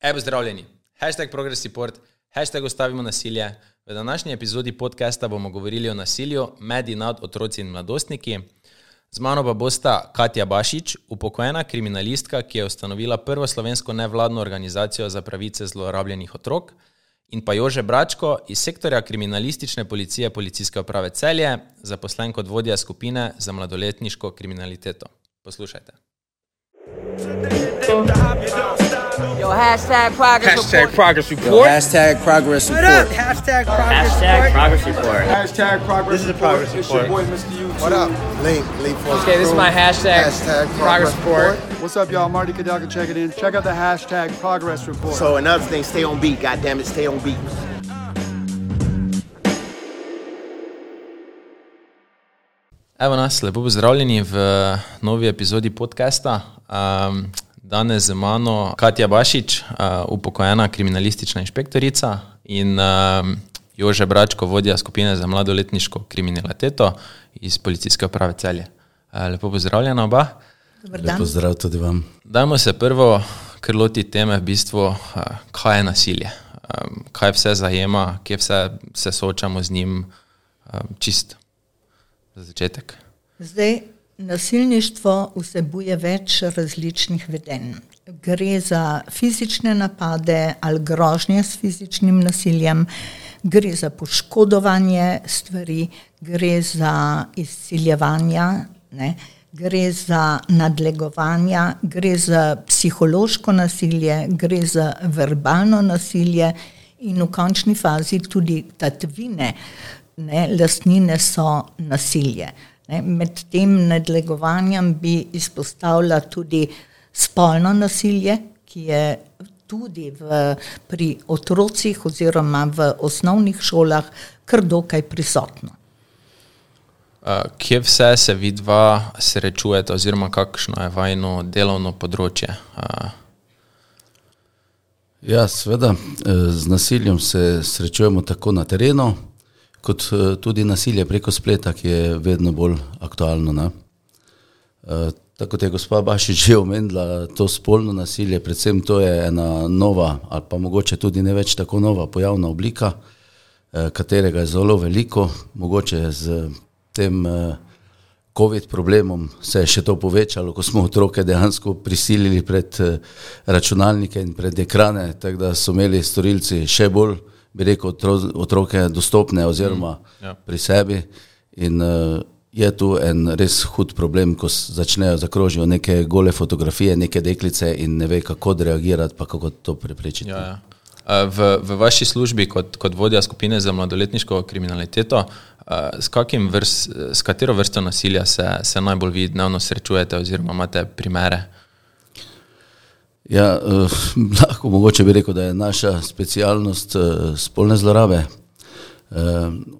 Evo zdravljeni, hashtag Progress Report, hashtag Ustavimo nasilje. V današnji epizodi podcasta bomo govorili o nasilju med in nad otroci in mladostniki. Z mano pa bosta Katja Bašič, upokojena kriminalistka, ki je ustanovila prvo slovensko nevladno organizacijo za pravice zlorabljenih otrok, in pa Jože Bračko iz sektorja kriminalistične policije Policijske uprave Celje, zaposlen kot vodja skupine za mladoletniško kriminaliteto. Poslušajte. Yo, hashtag progress Hashtag report. progress Yo, hashtag progress What up? Hashtag progress Hashtag report. progress report. Hashtag progress This is a progress It's your boy, Mr. YouTube. What up? Link, Link Force Okay, this is my hashtag, Hashtag progress report. What's up, y'all? Marty Kadaka checking in. Check out the hashtag progress report. So another thing, stay on beat. God damn it, stay on beat. Evo nas, lepo pozdravljeni v novi epizodi podcasta. Um, danes z mano Katja Bašič, uh, upokojena kriminalistična inšpektorica in um, Jože Bračko, vodja skupine za mladoletniško kriminaliteto iz Policijske uprave Celje. Uh, lepo pozdravljena oba. Pozdrav tudi vam. Dajmo se prvo kar loti teme, v bistvu, uh, kaj je nasilje, um, kaj vse zajema, kje vse se soočamo z njim, um, čist za začetek. Zdaj, nasilništvo vsebuje več različnih vedenj. Gre za fizične napade ali grožnje s fizičnim nasiljem, gre za poškodovanje stvari, gre za izsiljevanja, ne? gre za nadlegovanja, gre za psihološko nasilje, gre za verbalno nasilje in v končni fazi tudi tatvine, ne, lastnine so nasilje. Ne, med tem nadlegovanjem bi izpostavila tudi spolno nasilje, ki je tudi v, pri otrocih oziroma v osnovnih šolah kar dokaj prisotno. Kje vse se vidva srečujete, oziroma kakšno je vajno delovno področje? Ja, seveda, eh, z nasiljem se srečujemo tako na terenu, kot eh, tudi nasilje preko spleta, ki je vedno bolj aktualno. Ne? Eh, Tako kot je gospa Bašič že omenila, to spolno nasilje, predvsem to je ena nova, ali pa mogoče tudi ne več tako nova pojavna oblika, eh, katerega je zelo veliko, mogoče z tem COVID problemom se je še to povečalo, ko smo otroke dejansko prisilili pred računalnike in pred ekrane, tako da so imeli storilci še bolj, bi rekel, otro- otroke dostopne oziroma ja. pri sebi. In uh, je tu en res hud problem, ko začnejo zakrožijo neke gole fotografije, neke deklice in ne ve, kako odreagirati, pa kako to preprečiti. ja, ja. Uh, v, v vaši službi kot, kot vodja skupine za mladoletniško kriminaliteto, uh, s, vrst, s katero vrsto nasilja se, se najbolj vi dnevno srečujete, oziroma imate primere? Ja, uh, lahko mogoče bi rekel, da je naša specialnost uh, spolne zlorabe uh,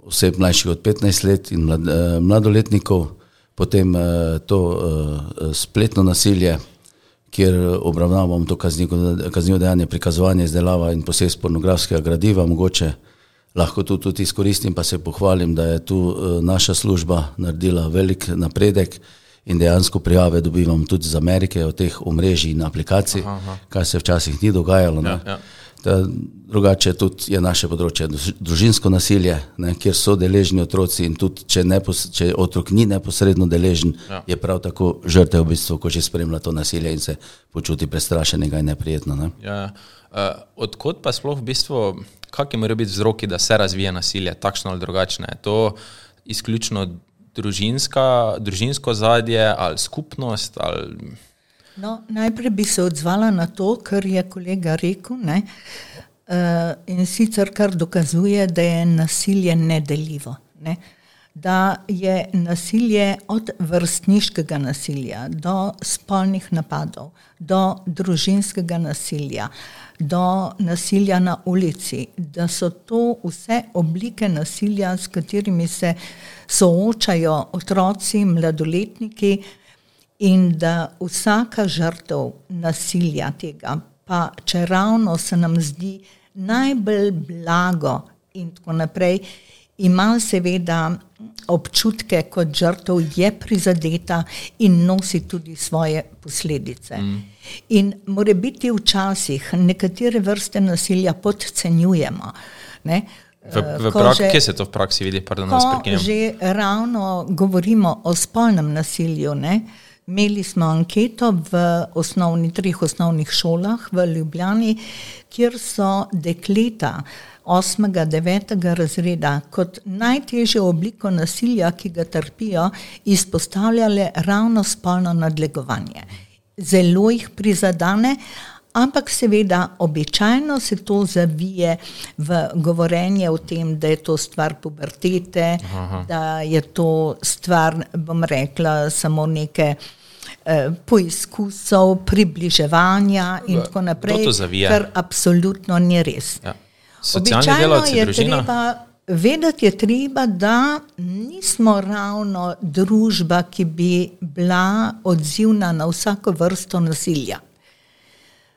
oseb mlajših od 15 let in mlad, uh, mladoletnikov, potem uh, to uh, spletno nasilje, kjer obravnavamo to kaznivo, dejanje prikazovanja, izdelava in posest pornografskega gradiva, mogoče lahko tu tudi izkoristim, pa se pohvalim, da je tu uh, naša služba naredila velik napredek in dejansko prijave dobivamo tudi iz Amerike, od teh omrežij in aplikacij, aha, aha. kar se včasih ni dogajalo. ne. Ja, ja. Ta, drugače tudi je naše področje druž- družinsko nasilje, ne, kjer so deležni otroci in tudi če, nepos, če otrok ni neposredno deležen, Ja. ja. je prav tako žrtev v bistvu, ko že spremlja to nasilje in se počuti prestrašenega in neprijetno. Ne. Ja, uh, odkot pa sploh v bistvu, kakšni morajo biti vzroki, da se razvije nasilje, takšno ali drugačno? Je to izključno družinska, družinsko zadje ali skupnost? Ali... No, najprej bi se odzvala na to, kar je kolega rekel, ne, uh, in sicer kar dokazuje, da je nasilje nedeljivo. Ne. Da je nasilje od vrstniškega nasilja do spolnih napadov, do družinskega nasilja, do nasilja na ulici, da so to vse oblike nasilja, s katerimi se soočajo otroci, mladoletniki, in da vsaka žrtev nasilja tega, pa če ravno se nam zdi najbolj blago in tako naprej, ima seveda občutke, kot žrtev je prizadeta in nosi tudi svoje posledice. Mm. In more biti včasih nekatere vrste nasilja podcenjujemo. Ne? V, v Ko praksi, že- kje se to v praksi vidi, pardon, že ravno govorimo o spolnem nasilju, ne? imeli smo anketo v osnovni, treh osnovnih šolah v Ljubljani, kjer so dekleta 8. in 9. razreda kot najtežjo obliko nasilja, ki ga trpijo, izpostavljale ravno spolno nadlegovanje. Zelo jih prizadane, Ampak seveda, običajno se to zavije v govorenje o tem, da je to stvar pubertete, Aha. da je to stvar, bom rekla, samo neke eh, poizkusov, približevanja in tako naprej, kar absolutno ni res. Ja. Socialni Običajno delavci, je družina. treba vedeti, je treba, da nismo ravno družba, ki bi bila odzivna na vsako vrsto nasilja.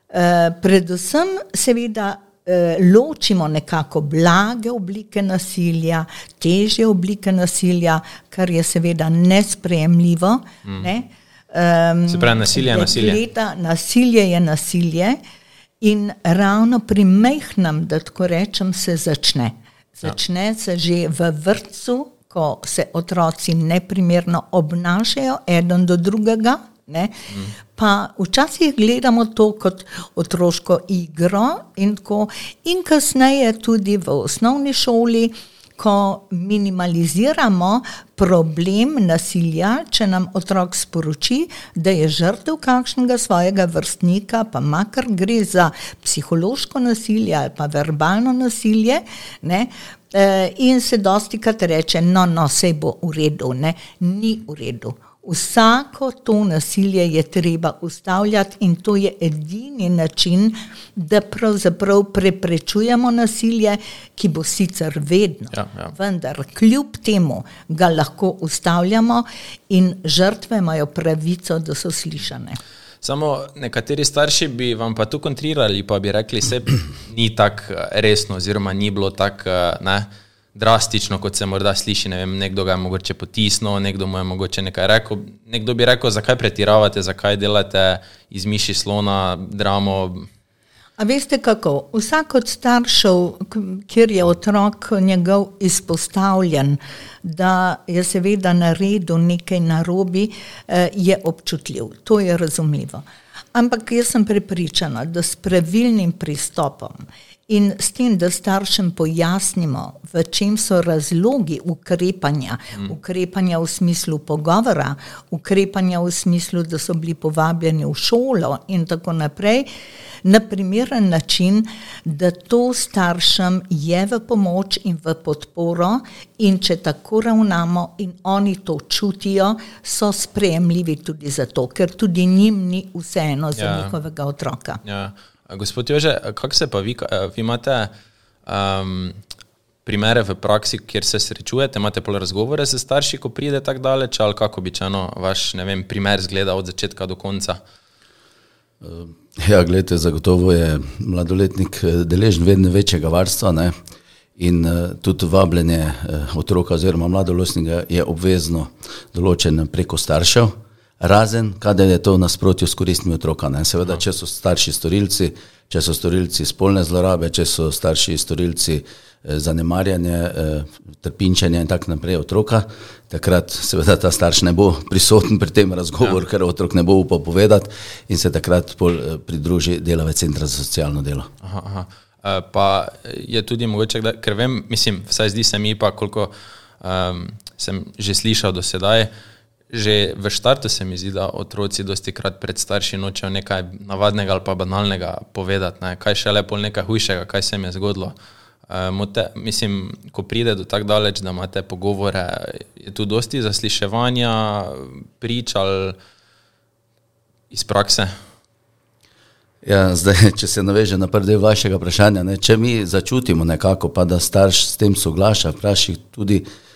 Eh, predvsem, seveda, eh, ločimo nekako blage oblike nasilja, težje oblike nasilja, kar je seveda nesprejemljivo. Mm. Ne? Um, Se pravi, nasilje je nasilje. Dekleta, nasilje je nasilje in ravno pri mehnem, da tako rečem, se začne. Začne se že v vrtcu, ko se otroci neprimerno obnašajo eden do drugega. Ne? Pa včasih gledamo to kot otroško igro, in, tako, in kasneje tudi v osnovni šoli, ko minimaliziramo problem nasilja, če nam otrok sporoči, da je žrtev kakšnega svojega vrstnika, pa makar gre za psihološko nasilje ali pa verbalno nasilje. Ne, eh, in se dosti krat reče, no, no, sej bo v redu, ne, ni v redu. Vsako to nasilje je treba ustavljati in to je edini način, da pravzaprav preprečujemo nasilje, ki bo sicer vedno, Ja, ja. vendar kljub temu ga lahko ustavljamo in žrtve imajo pravico, da so slišane. Samo nekateri starši bi vam pa tu kontrirali, pa bi rekli, se ni tako eh, resno, oziroma ni bilo tako eh, ne, drastično, kot se morda sliši. Ne vem, nekdo ga je mogoče potisnil, nekdo mu je mogoče nekaj rekel. Nekdo bi rekel, zakaj pretiravate, zakaj delate iz miši slona dramo. A veste kako? Vsak od staršev, kjer je otrok njegov izpostavljen, da je seveda naredil nekaj narobi, eh, je občutljiv. To je razumljivo. Ampak jaz sem prepričana, da s pravilnim pristopom in s tem, da staršem pojasnimo, v čem so razlogi ukrepanja, mm. ukrepanja v smislu pogovora, ukrepanja v smislu, da so bili povabljeni v šolo in tako naprej, na primeren način, da to staršem je v pomoč in v podporo, in če tako ravnamo in oni to čutijo, so sprejemljivi tudi zato, ker tudi njim ni vseeno za Ja. njihovega otroka. Ja. Gospod Jože, kako se pa vi, eh, vi imate um, primere v praksi, kjer se srečujete, imate pol razgovore z starši, ko pride tako daleč, ali kako običajno vaš vem, primer zgleda od začetka do konca? Ja, gledajte, zagotovo je mladoletnik eh, deležen vedno večjega varstva ne? in uh, tudi vabljenje uh, otroka oziroma mladolostnega je obvezno določeno preko staršev, razen kadar je to v nasprotju s koristmi otroka. Ne? Seveda, če so starši storilci, če so storilci spolne zlorabe, če so starši storilci eh, zanemarjanja, eh, trpinčenja in tako naprej otroka, takrat seveda ta starš ne bo prisoten pri tem razgovoru, ja. ker otrok ne bo upal povedati in se takrat eh, pridruži delavec centra za socialno delo. Aha, aha. Uh, pa je tudi mogoče, da, ker vem, mislim, vsaj zdi se mi, pa koliko um, sem že slišal do sedaj, že v štartu se mi zdi, da otroci dosti krat pred starši nočejo nekaj navadnega ali pa banalnega povedati, ne? kaj še lepo nekaj hujšega, kaj se jim je zgodilo. Uh, mote, mislim, ko pride do tako daleč, da imate pogovore, je tu dosti zasliševanja, prič ali iz prakse. Ja, zdaj, če se naveže na prvi del vašega vprašanja, ne, če mi začutimo nekako, pa da starš s tem soglaša, vprašaj tudi, eh,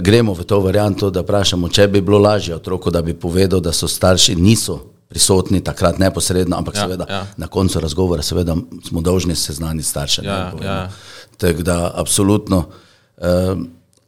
gremo v to varianto, da vprašamo, če bi bilo lažje otroku, da bi povedal, da so starši niso prisotni takrat neposredno, ampak Ja, seveda ja. na koncu razgovora seveda smo dolžni seznaniti starše. Ja, ja. Tako da absolutno. Eh,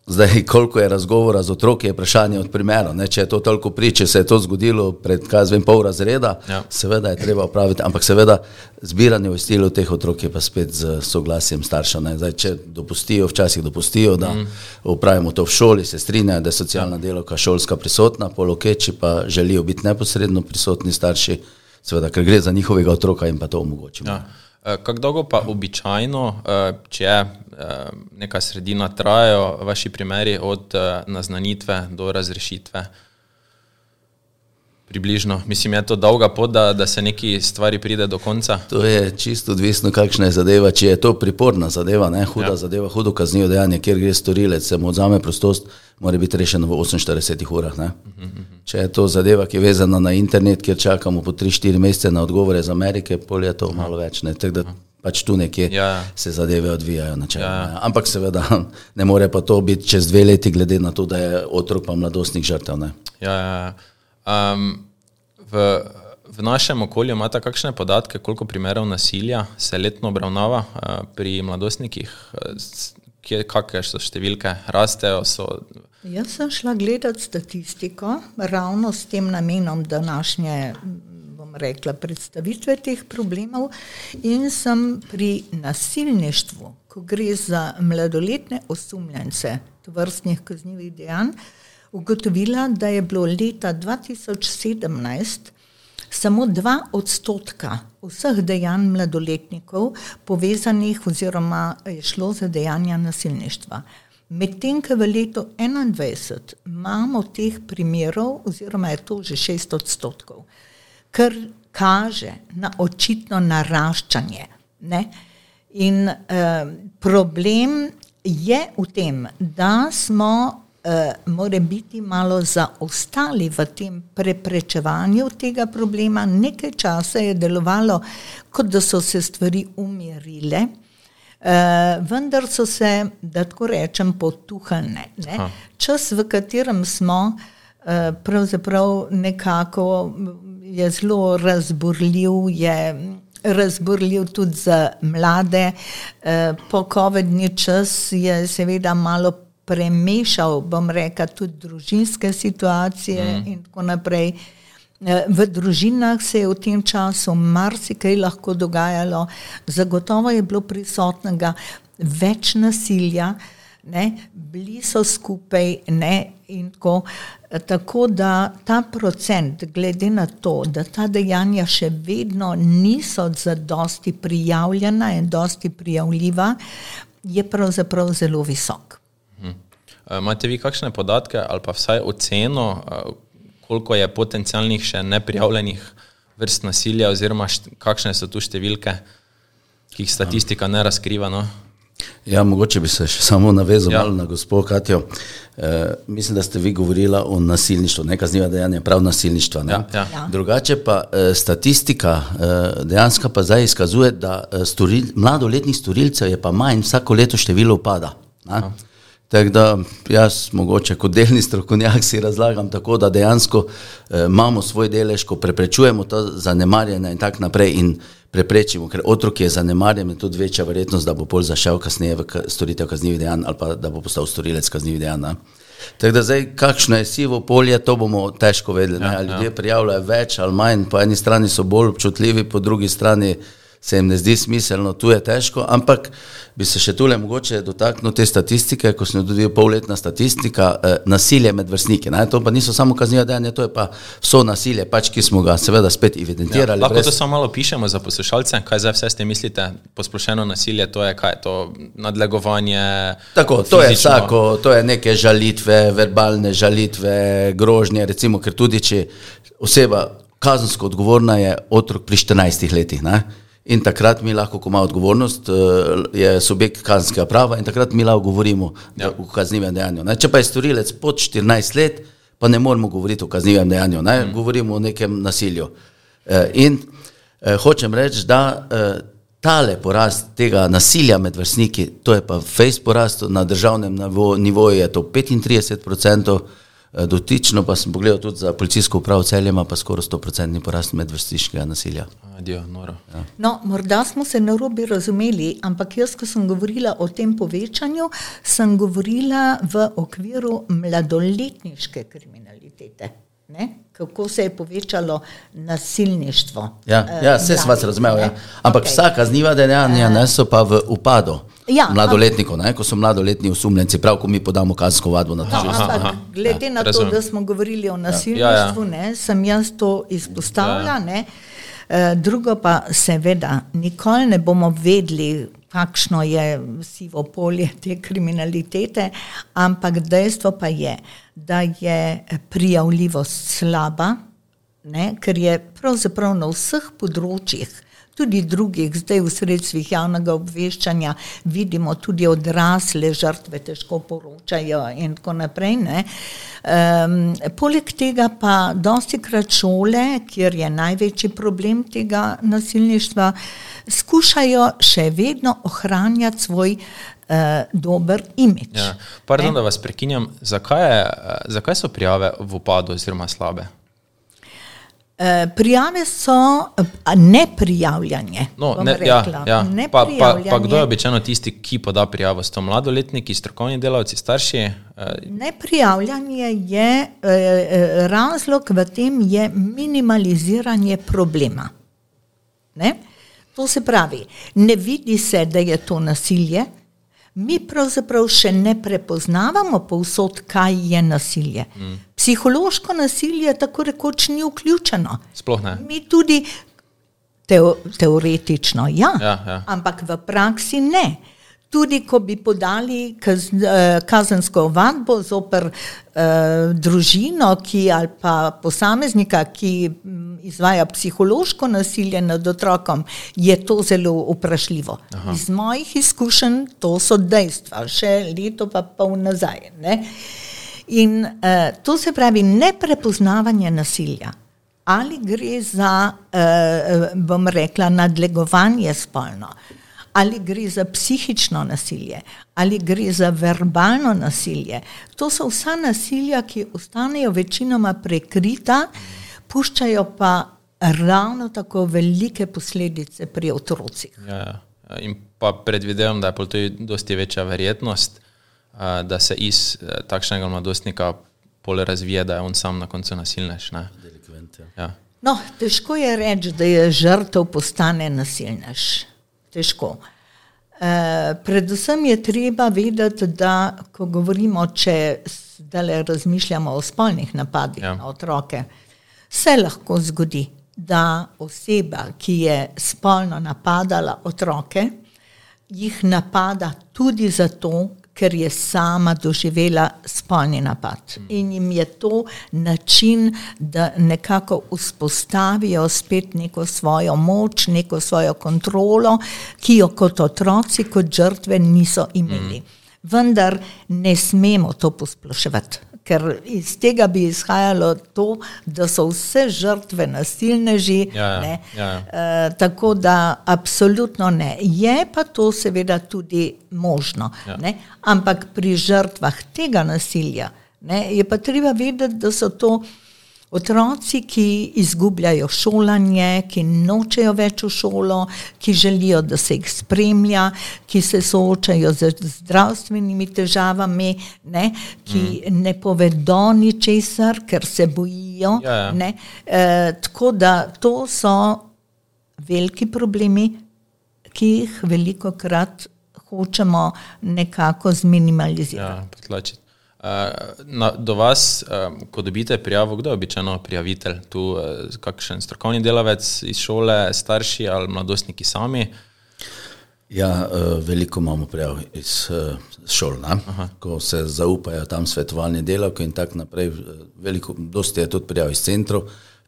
zdaj, koliko je razgovora z otroki, je vprašanje od primera. Ne? Če je to toliko priče, se je to zgodilo pred, kaj zvem, pol razreda, Ja. seveda je treba opraviti, ampak seveda zbiranje obvestil od teh otrok je pa spet z soglasjem staršev. ne. Zdaj, če dopustijo, včasih dopustijo, da mm. upravimo to v šoli, se strinjajo, da je socialna delovka šolska prisotna, polokeči pa želijo biti neposredno prisotni starši, seveda, ker gre za njihovega otroka in pa to omogočimo. Ja. Eh, Kako dolgo pa običajno, eh, če eh, neka sredina trajajo vaši primeri od naznanitve do razrešitve? Približno. Mislim, je to dolga pot, da, da se neki stvari pride do konca. To je čisto odvisno, kakšna je zadeva. Če je to priporna zadeva, ne, huda ja. zadeva, hudo kaznivo dejanje, kjer gre storilec, se mu odzame prostost, mora biti rešeno v 48 urah. Ne. Če je to zadeva, ki je vezana na internet, kjer čakamo po 3-4 mesece na odgovore iz Amerike, pol je to malo več. Ne. Tako da pač tu nekje Ja, ja. se zadeve odvijajo. Načelno, Ja. ne. Ampak seveda ne more pa to biti čez dve leti, glede na to, da je otrok pa mladostnik žrtev. Ne. Ja, ja, ja. Um, v, v našem okolju imate kakšne podatke, koliko primerov nasilja se letno obravnava uh, pri mladostnikih? Eh, Kje, kakšne so številke? Rastejo? So, Jaz sem šla gledati statistiko ravno s tem namenom današnje bom rekla, predstavitve teh problemov in sem pri nasilništvu, ko gre za mladoletne osumljence tovrstnih kaznjivih dejanj, ugotovila, da je bilo leta 2017 samo dva odstotka vseh dejanj mladoletnikov povezanih oziroma je šlo za dejanja nasilništva. Medtem, ko v letu 2021 imamo teh primerov, oziroma je to že šest odstotkov, kar kaže na očitno naraščanje. Ne? In eh, problem je v tem, da smo eh, more biti malo zaostali v tem preprečevanju tega problema. Nekaj časa je delovalo, kot da so se stvari umirile. Uh, vendar so se, da tako rečem, potuhane. Ne? Čas, v katerem smo, uh, pravzaprav nekako je zelo razburljiv, je razburljiv tudi za mlade. Uh, Pokovedni čas je seveda malo premešal, bom rekla, tudi družinske situacije mm. in tako naprej. Eh, V družinah se je v tem času marsikaj lahko dogajalo, zagotovo je bilo prisotnega več nasilja, ne, bili so skupaj ne, in tako, eh, tako da ta procent, glede na to, da ta dejanja še vedno niso zadosti prijavljena in dosti prijavljiva, je pravzaprav zelo visok. Eh, Imate vi kakšne podatke ali pa vsaj oceno, eh, koliko je potencialnih še neprijavljenih vrst nasilja, oziroma kakšne so tu številke, ki jih statistika ne razkriva? No? Ja, mogoče bi se še samo navezal Ja. ja. na gospod Katjo. E, mislim, da ste vi govorila o nasilništvu, ne kazniva dejanja, prav nasilništva. Ne? Ja, ja. Ja. Drugače pa e, statistika e, dejansko pa zdaj izkazuje, da storil, mladoletnih storilcev je pa manj, vsako leto število upada. ne. Tako da jaz mogoče kot delni strokovnjak si razlagam tako, da dejansko eh, imamo svoj delež, ko preprečujemo to zanemarjanje in tako naprej in preprečimo, ker otrok je zanemarjen in tudi večja verjetnost, da bo pol zašel kasneje v storitev kaznivih dejanj ali pa da bo postal storilec kaznivih dejanj. ne. Tako da zdaj, kakšno je sivo polje, to bomo težko vedeli. Ja, Ja, ja. ljudje ja. prijavljajo več ali manj, po eni strani so bolj občutljivi, po drugi strani se jim ne zdi smiselno, tu je težko, ampak bi se še tule mogoče dotaknil te statistike, ko sem jo tudi polletna statistika, eh, nasilje med vrstniki. Ne? To pa niso samo kazniva dejanja, to je pa vso nasilje, pač, ki smo ga seveda spet Ja, evidentirali. lahko brez- to samo malo pišemo za poslušalce, kaj zdaj vse ste mislite, posplošeno nasilje, to je kaj, je to nadlegovanje. Tako, to je fizično? vsako, to je neke žalitve, verbalne žalitve, grožnje, recimo, ker tudi če oseba kazensko odgovorna je otrok pri 14 letih. Ne? In takrat mi lahko, ko ima odgovornost, eh, je subjekt kazenskega prava in takrat mi lahko govorimo Ja. o kaznivem dejanju. Ne? Če pa je storilec pod 14 let, pa ne moremo govoriti o kaznivem dejanju, ne? Mm. govorimo o nekem nasilju. Eh, In eh, hočem reči, da tale porast tega nasilja med vrstniki, to je pa fejs porast, na državnem nivo- nivoju je to 35%, Eh, Dotično pa sem pogledal tudi za policijsko upravo celje, ima pa skoraj 100% porast medvrstiškega nasilja. Adijo, noro. Ja. No, morda smo se narobe razumeli, ampak jaz, ko sem govorila o tem povečanju, sem govorila v okviru mladoletniške kriminalitete. Ne? Kako se je povečalo nasilništvo? Ja, eh, ja vse sem vas mladih, razumel. Ja. ne? Ampak okay. vsa kazniva dejanja ne, so pa v upadu. Ja, Mladoletnikov, ne, ko so mladoletni osumljenci, prav ko mi podamo kazensko vadbo na No, tožilstvo. glede Ja, na to, razumem. da smo govorili o nasilništvu, ne, sem jaz to izpostavila. Ne. Eh, Drugo pa seveda, nikoli ne bomo vedeli, kakšno je sivo polje te kriminalitete, ampak dejstvo pa je, da je prijavljivost slaba, ne, ker je pravzaprav na vseh področjih, tudi drugih, zdaj v sredstvih javnega obveščanja, vidimo tudi odrasle žrtve, težko poročajo in tako naprej. Um, poleg tega pa dosti krat šole, kjer je največji problem tega nasilništva, skušajo še vedno ohranjati svoj uh, dober imič. Ja. Pardon, Ne? da vas prekinjam. Zakaj, je, zakaj so prijave v upadu oziroma slabe? Eh, Prijave so eh, neprijavljanje. No, ne, ja, rekla. ja. Pa, pa, pa Neprijavljanje. kdo je običajno tisti, ki poda prijavo? So mladoletniki, strokovni delavci, starši? Eh, Neprijavljanje je razlog v tem, je minimaliziranje problema. Ne? To se pravi, ne vidi se, da je to nasilje, mi pravzaprav še ne prepoznavamo povsod, kaj je nasilje. Mm. Psihološko nasilje tako rekoč ni vključeno. Sploh ne. Mi tudi teo, teoretično, ja, Ja, ja. ampak v praksi ne. Tudi, ko bi podali kaz, eh, kazensko vadbo zoper eh, družino ki, ali pa posameznika, ki mm, izvaja psihološko nasilje nad otrokom, je to zelo vprašljivo. Aha. Iz mojih izkušenj to so dejstva, še leto pa pol nazaj. Ne? In uh, to se pravi neprepoznavanje nasilja. Ali gre za, uh, bom rekla, nadlegovanje spolno, ali gre za psihično nasilje, ali gre za verbalno nasilje. To so vsa nasilja, ki ostanejo večinoma prekrita, puščajo pa ravno tako velike posledice pri otrocih. Ja, ja. In pa predvidevam, da je tudi dosti večja verjetnost, da se iz eh, takšnega mladostnika pol razvije, da je on sam na koncu nasilnež. ne. Ja. No, težko je reči, da je žrtev postane nasilnež. Težko. E, predvsem je treba vedeti, da ko govorimo, če zdaj razmišljamo o spolnih napadih Ja. ja. na otroke, se lahko zgodi, da oseba, ki je spolno napadala otroke, jih napada tudi zato, ker je sama doživela spolni napad. In jim je to način, da nekako vzpostavijo spet neko svojo moč, neko svojo kontrolo, ki jo kot otroci, kot žrtve niso imeli. Vendar ne smemo to posploševati. Ker iz tega bi izhajalo to, da so vse žrtve nasilneži, Ja, ja, ja. Eh, tako da absolutno ne. Je pa to seveda tudi možno. Ja. Ne? Ampak pri žrtvah tega nasilja ne, je pa treba vedeti, da so to otroci, ki izgubljajo šolanje, ki nočejo več v šolo, ki želijo, da se jih spremlja, ki se soočajo z zdravstvenimi težavami, ne, ki mm. ne povedo ničesar, ker se bojijo. Ja, ja. Ne, e, tako da to so veliki problemi, ki jih veliko krat hočemo nekako zminimalizirati. Ja, potlačiti. Uh, na, do vas, uh, ko dobite prijavo, kdo je običajno prijavitelj? Tu uh, kakšen strokovni delavec iz šole, starši ali mladostniki sami? Ja, eh, veliko imamo prijav iz eh, šol, ko se zaupajo tam svetovalni delavki in tako naprej. eh, Veliko, dosti je tudi prijav iz centrov.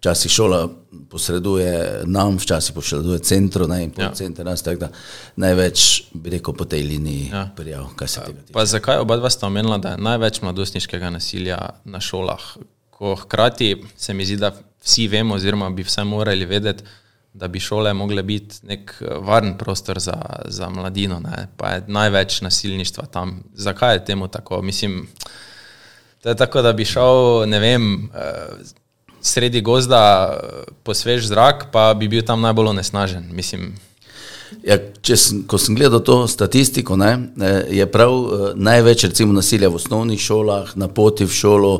Včasih šola posreduje nam, včasih posreduje centru ne, in pol Ja. center nas, tako da največ bi rekel po tej liniji Ja. ja. prijav, kaj se tega tiče. Pa zakaj oba dva sta omenila, da je največ mladostniškega nasilja na šolah? Ko hkrati se mi zdi, da vsi vemo, oziroma bi vsaj morali vedeti, da bi šole mogle biti nek eh, varen prostor za, za mladino, ne? pa je največ nasilništva tam. Zakaj je temu tako? Mislim, To je tako, da bi šel, ne vem, eh, sredi gozda eh, po svež zrak, pa bi bil tam najbolj onesnažen. Mislim, Ja, če sem, ko sem gledal to statistiko, ne, je prav eh, največ recimo nasilja v osnovnih šolah, na poti v šolo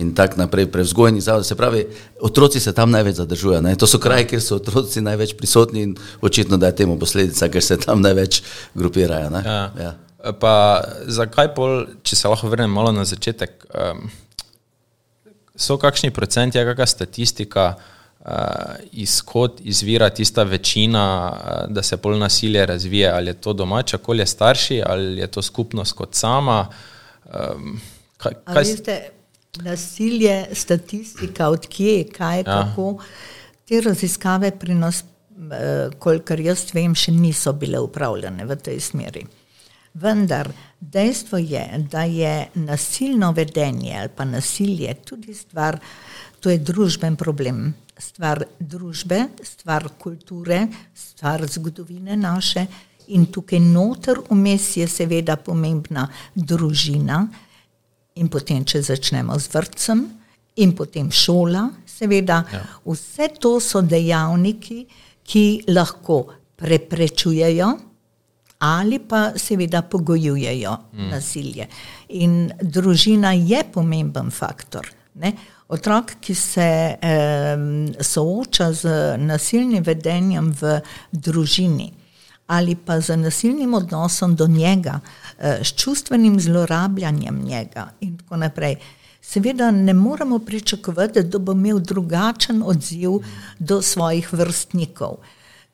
in tako naprej, prevzgojni zavod. Se pravi, otroci se tam največ zadržujejo. Ne. To so kraji, kjer so otroci največ prisotni in očitno da je temu posledica, ker se tam največ grupirajo. Ne. ja. Ja. Pa zakaj pol, če se lahko vrnem malo na začetek, um, so kakšni procenti, je kakšna statistika, uh, izkot izvira tista večina, uh, da se pol nasilje razvije, ali je to domače okolje starši, ali je to skupnost kot sama. Um, kaj, kaj, Veste, nasilje, statistika, odkje, kaj, ja. kako. Te raziskave pri nas, eh, kolikor jaz vem, še niso bile upravljene v tej smeri. Vendar dejstvo je, da je nasilno vedenje ali pa nasilje tudi stvar, to je družben problem. Stvar družbe, stvar kulture, stvar zgodovine naše in tukaj noter vmes je seveda pomembna družina, In potem, če začnemo z vrtcem, in potem šola, seveda, ja. vse to so dejavniki, ki lahko preprečujejo ali pa seveda pogojujejo mm. nasilje. In družina je pomemben faktor. Ne? Otrok, ki se eh, sooča z nasilnim vedenjem v družini ali pa z nasilnim odnosom do njega, eh, s čustvenim zlorabljanjem njega in tako naprej. Seveda ne moremo pričakovati, da bo imel drugačen odziv do svojih vrstnikov.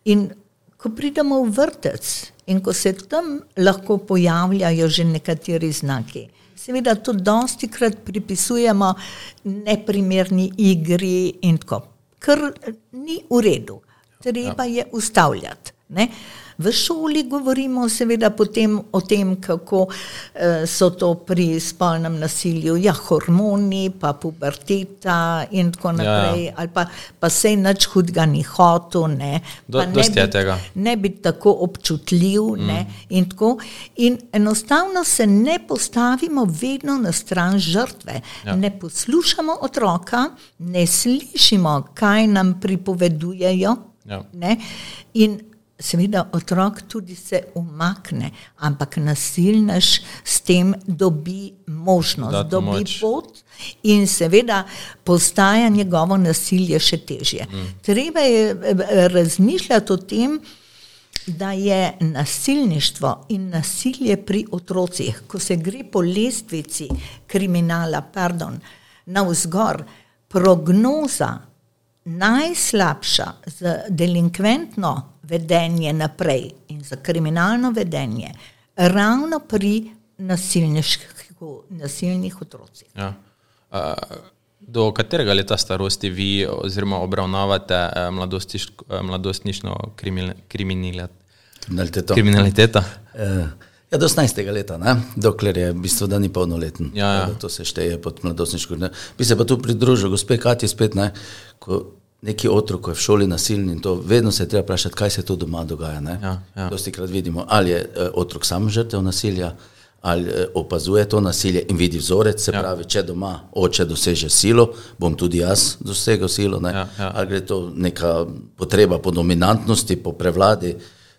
In ko pridemo v vrtec in ko se tam lahko pojavljajo že nekateri znaki, seveda to dosti krat pripisujemo neprimerni igri in tako, kar ni v redu, treba je ustavljati. Ne? V šoli govorimo seveda potem o tem, kako eh, so to pri spolnem nasilju, ja, hormoni, pa puberteta in tako naprej, ja. ali pa, pa sej nič hudega ni hotel, ne, Do- ne biti- ne biti tako občutljiv. Mm. Ne, in, tako, in enostavno se ne postavimo vedno na stran žrtve. Ja. Ne poslušamo otroka, ne slišimo, kaj nam pripovedujejo. Ja. Ne, in seveda otrok tudi se umakne, ampak nasilnež s tem dobi možnost, Da to dobi moč. pot in seveda postaja njegovo nasilje še težje. Mm. Treba je eh, razmišljati o tem, da je nasilništvo in nasilje pri otrocih, ko se gre po lestvici kriminala, pardon, navzgor, prognoza najslabša za delinkventno vedenje naprej in za kriminalno vedenje, ravno pri nasilnih otrocih. Ja. Uh, do katerega leta starosti vi oziroma obravnavate uh, eh, mladostniško kriminal- kriminila- Kriminaliteto. kriminaliteta? Eh, Ja, do 18. leta, ne? dokler je v bistvu, da ni polnoleten. Ja, ja. To se šteje pod mladostniško. Ne? Bi se pa tu pridružil, gospe Kati, spet ne, ko neki otrok ko je v šoli nasilni in to vedno se je treba vprašati, kaj se tu doma dogaja. Ne? Ja, ja. Dosti krat vidimo, ali je eh, otrok sam žrtev nasilja, ali eh, opazuje to nasilje in vidi vzorec, se Ja. pravi, če doma oče doseže silo, bom tudi jaz dosegel silo, ne? Ja, ja. ali gre to neka potreba po dominantnosti, po prevladi.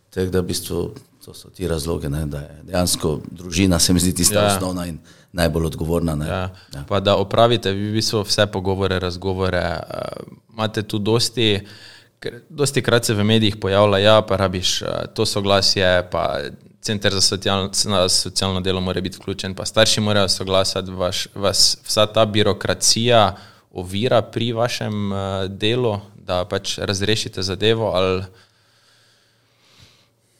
Tako da v bistvu to so ti razloge, ne, da je dejansko družina, se mi zdi, tista ja. osnovna in najbolj odgovorna. Ne. Ja. Ja. Pa da opravite vi v bistvu vse pogovore, razgovore. Uh, imate tu dosti, dosti krat se v medijih pojavlja, ja, pa rabiš uh, to soglasje, pa center za socialno, socialno delo mora biti vključen, pa starši morajo soglasati, vaš, vas vsa ta birokracija ovira pri vašem uh, delu, da pač razrešite zadevo ali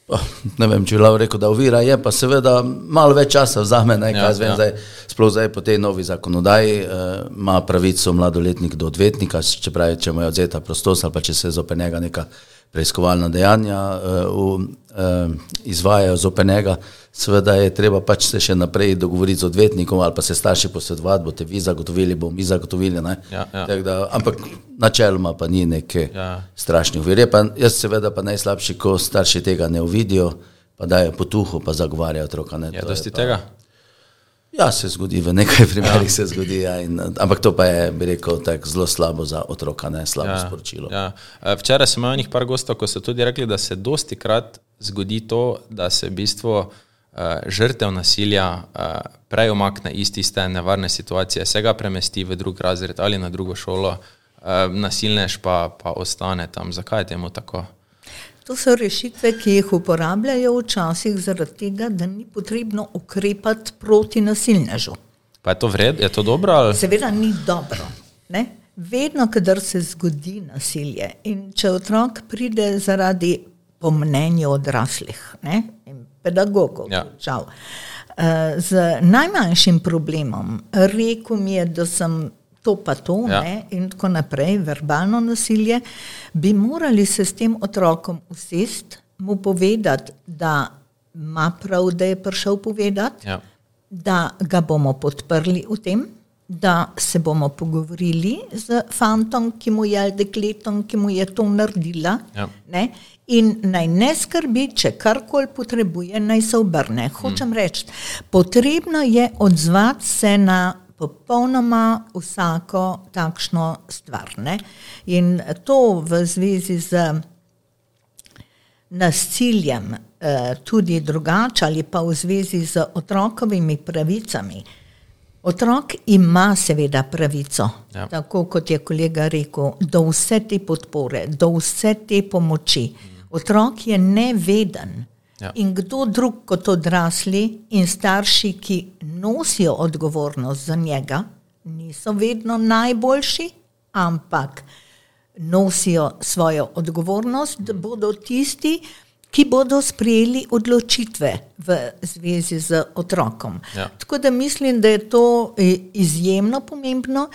Oh, ne vem, če bi lahko rekel, da ovira je, pa seveda malo več časa vzame, ne, Ja, zvem, ja. zdaj, sploh zdaj po tej novi zakonodaji eh, ima pravico mladoletnik do odvetnika, če pravi, če mu je odzeta prostost ali pa če se zoper njega neka preiskovalna dejanja eh, v, eh, izvajajo zoper njega, seveda je treba pač se še naprej dogovoriti z odvetnikom ali pa se starši posvetovati, boste vi zagotovili, bomo mi zagotovili, ne. Ja, ja. Tako Da, ampak načeloma pa ni neke Ja. strašnih ovir. Je Pa, jaz seveda pa najslabši, ko starši tega ne uvidijo, pa dajo potuho, pa zagovarjajo otroka. Ne, je To dosti pa- tega. Ja, se zgodi, v nekaj primerih se zgodi, ja, in, ampak to pa je, bi rekel, tako zelo slabo za otroka, ne slabo ja, sporočilo. Ja. E, Včeraj sem imel nekaj gostov, ko so tudi rekli, da se dosti krat zgodi to, da se v bistvu žrtev nasilja uh, prej omakne iz tiste nevarne situacije, se ga premesti v drug razred ali na drugo šolo, uh, nasilnež pa, pa ostane tam. Zakaj je temu tako? To so rešitve, ki jih uporabljajo včasih zaradi tega, da ni potrebno ukrepati proti nasilnežu. Pa je to vred, je to dobro? Ali? Seveda ni dobro. Ne? Vedno, kadar se zgodi nasilje in če otrok pride zaradi, po mnenju odraslih ne, in pedagogov, Ja. žal, eh, z najmanjšim problemom, rekel mi je, da sem to pa to Ja. ne, in tako naprej, verbalno nasilje, bi morali se s tem otrokom usesti, mu povedati, da ima prav, da je prišel povedati Ja. da ga bomo podprli v tem, da se bomo pogovorili z fantom, ki mu je dekletom, ki mu je to naredila. Ja. Ne? In naj ne skrbi, če karkoli potrebuje, naj se obrne. Hočem mm. reči, potrebno je odzvati se na popolnoma vsako takšno stvar. Ne? In to v zvezi z nasiljem eh, tudi drugače ali pa v zvezi z otrokovimi pravicami. Otrok ima seveda pravico, Ja. tako kot je kolega rekel, do vse te podpore, do vse te pomoči. Otrok je neveden. Ja. In kdo drug kot odrasli in starši, ki nosijo odgovornost za njega, niso vedno najboljši, ampak nosijo svojo odgovornost, da bodo tisti, ki bodo sprejeli odločitve v zvezi z otrokom. Ja. Tako da mislim, da je to eh, izjemno pomembno.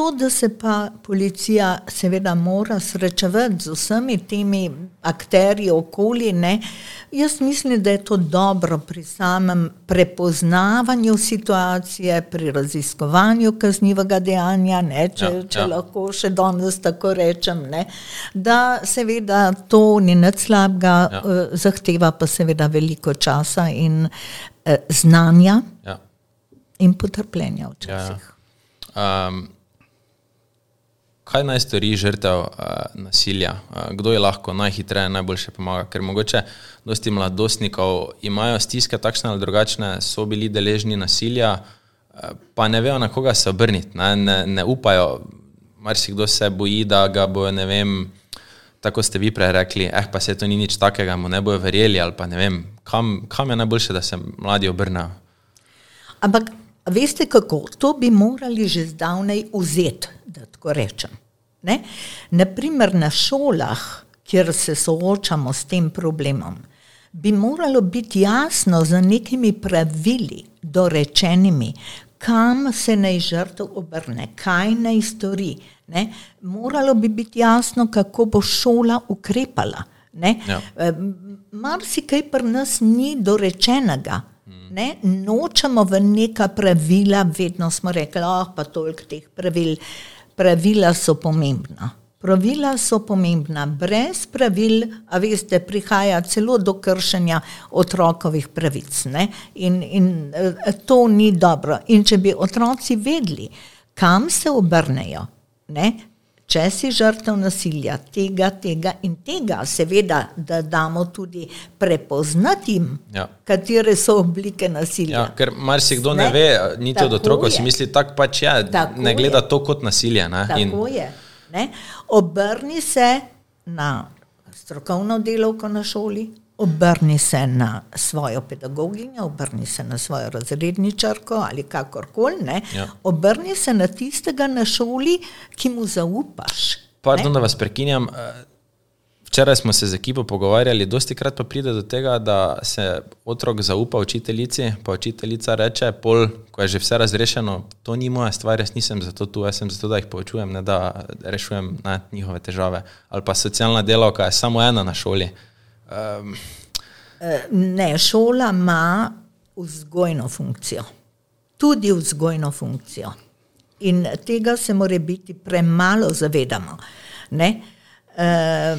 To, da se pa policija seveda mora srečevati z vsemi temi akterji okoli, ne, jaz mislim, da je to dobro pri samem prepoznavanju situacije, pri raziskovanju kaznivega dejanja, ne, če, Ja, če ja. lahko še danes tako rečem, ne, da seveda to ni nič slabega, Ja. ja. zahteva pa seveda veliko časa in eh, znanja Ja. in potrpljenja včasih. Ja. Um, kaj naj stori žrtev uh, nasilja? Uh, kdo je lahko najhitreje, najboljše pomaga? Ker mogoče dosti mladostnikov imajo stiske takšne ali drugačne, so bili deležni nasilja, uh, pa ne vejo, na koga se obrniti, ne, ne, ne upajo. Marsikdo se boji, da ga bojo, ne vem, tako ste vi prej rekli, eh, pa se to ni nič takega, mu ne bojo verjeli ali pa ne vem, kam, kam je najboljše, da se mladi obrnejo. Ampak veste kako, to bi morali že zdavnaj vzeti, da tako rečem. Ne? Naprimer na šolah, kjer se soočamo s tem problemom, bi moralo biti jasno z nekimi pravili, dorečenimi, kam se naj žrtev obrne, kaj naj stori. Ne? Moralo bi biti jasno, kako bo šola ukrepala. Ne? Ja. Eh, Marsikaj pri nas ni dorečenega. Ne? Nočemo v neka pravila, vedno smo rekli, oh, pa toliko teh pravil. Pravila so pomembna. Pravila so pomembna. Brez pravil, a veste, prihaja celo do kršenja otrokovih pravic. Ne? In, in eh, to ni dobro. In če bi otroci vedeli, kam se obrnejo, ne? Če si žrtev nasilja, tega, tega in tega, seveda, da damo tudi prepoznati Ja. katere so oblike nasilja. Ja, ker marsikdo ne, Ne? ve, niti od otrokov si misli, tako pač je, Tako ne gleda je. to kot nasilje. Ne? In, Tako je. Ne? Obrni se na strokovno delovko na šoli, obrni se na svojo pedagoginjo, obrni se na svojo razredničarko ali kakorkoli. ne. Ja. Obrni se na tistega na šoli, ki mu zaupaš. Pardon, da vas prekinjam. eh, Včeraj smo se z ekipo pogovarjali, dosti krat pa pride do tega, da se otrok zaupa učiteljici, pa učiteljica reče, pol, ko je že vse razrešeno, to ni moja stvar, jaz nisem zato tu, jaz sem zato, da jih poučujem, ne da rešujem ne, njihove težave. Ali pa socialna delavka je samo ena na šoli. Um, Ne, šola ima vzgojno funkcijo, tudi vzgojno funkcijo. In tega se mora biti premalo zavedamo. Ne? E,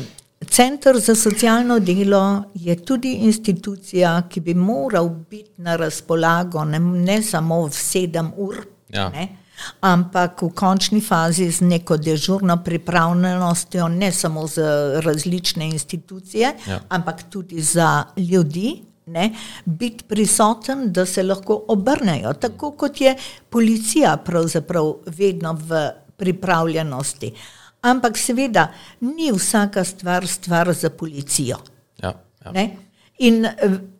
Centr za socialno delo je tudi institucija, ki bi moral biti na razpolago ne, ne samo v sedem ur, Ja. ne, ampak v končni fazi z neko dežurno pripravljenostjo, ne samo za različne institucije, Ja. ampak tudi za ljudi. Ne, biti prisoten, da se lahko obrnejo, tako kot je policija, pravzaprav vedno v pripravljenosti. Ampak, seveda, ni vsaka stvar stvar za policijo. Ja, ja. Ne? In eh,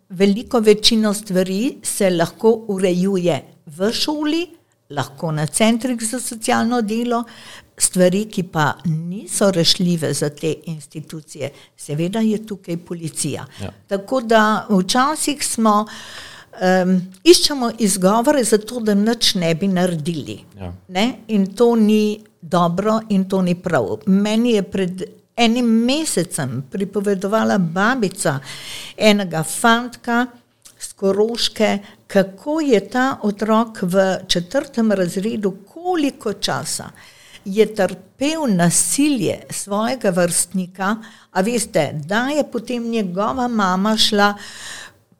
veliko večino stvari se lahko urejuje v šoli, lahko na centrih za socialno delo, stvari, ki pa niso rešljive za te institucije, seveda je tukaj policija. Ja. Tako da včasih smo. Um, iščemo izgovore za to, da nič ne bi naredili. Ja. Ne? In to ni dobro, in to ni prav. Meni je pred enim mesecem pripovedovala babica enega fantka z Koroške, kako je ta otrok v četrtem razredu, koliko časa je trpel nasilje svojega vrstnika, a veste, da je potem njegova mama šla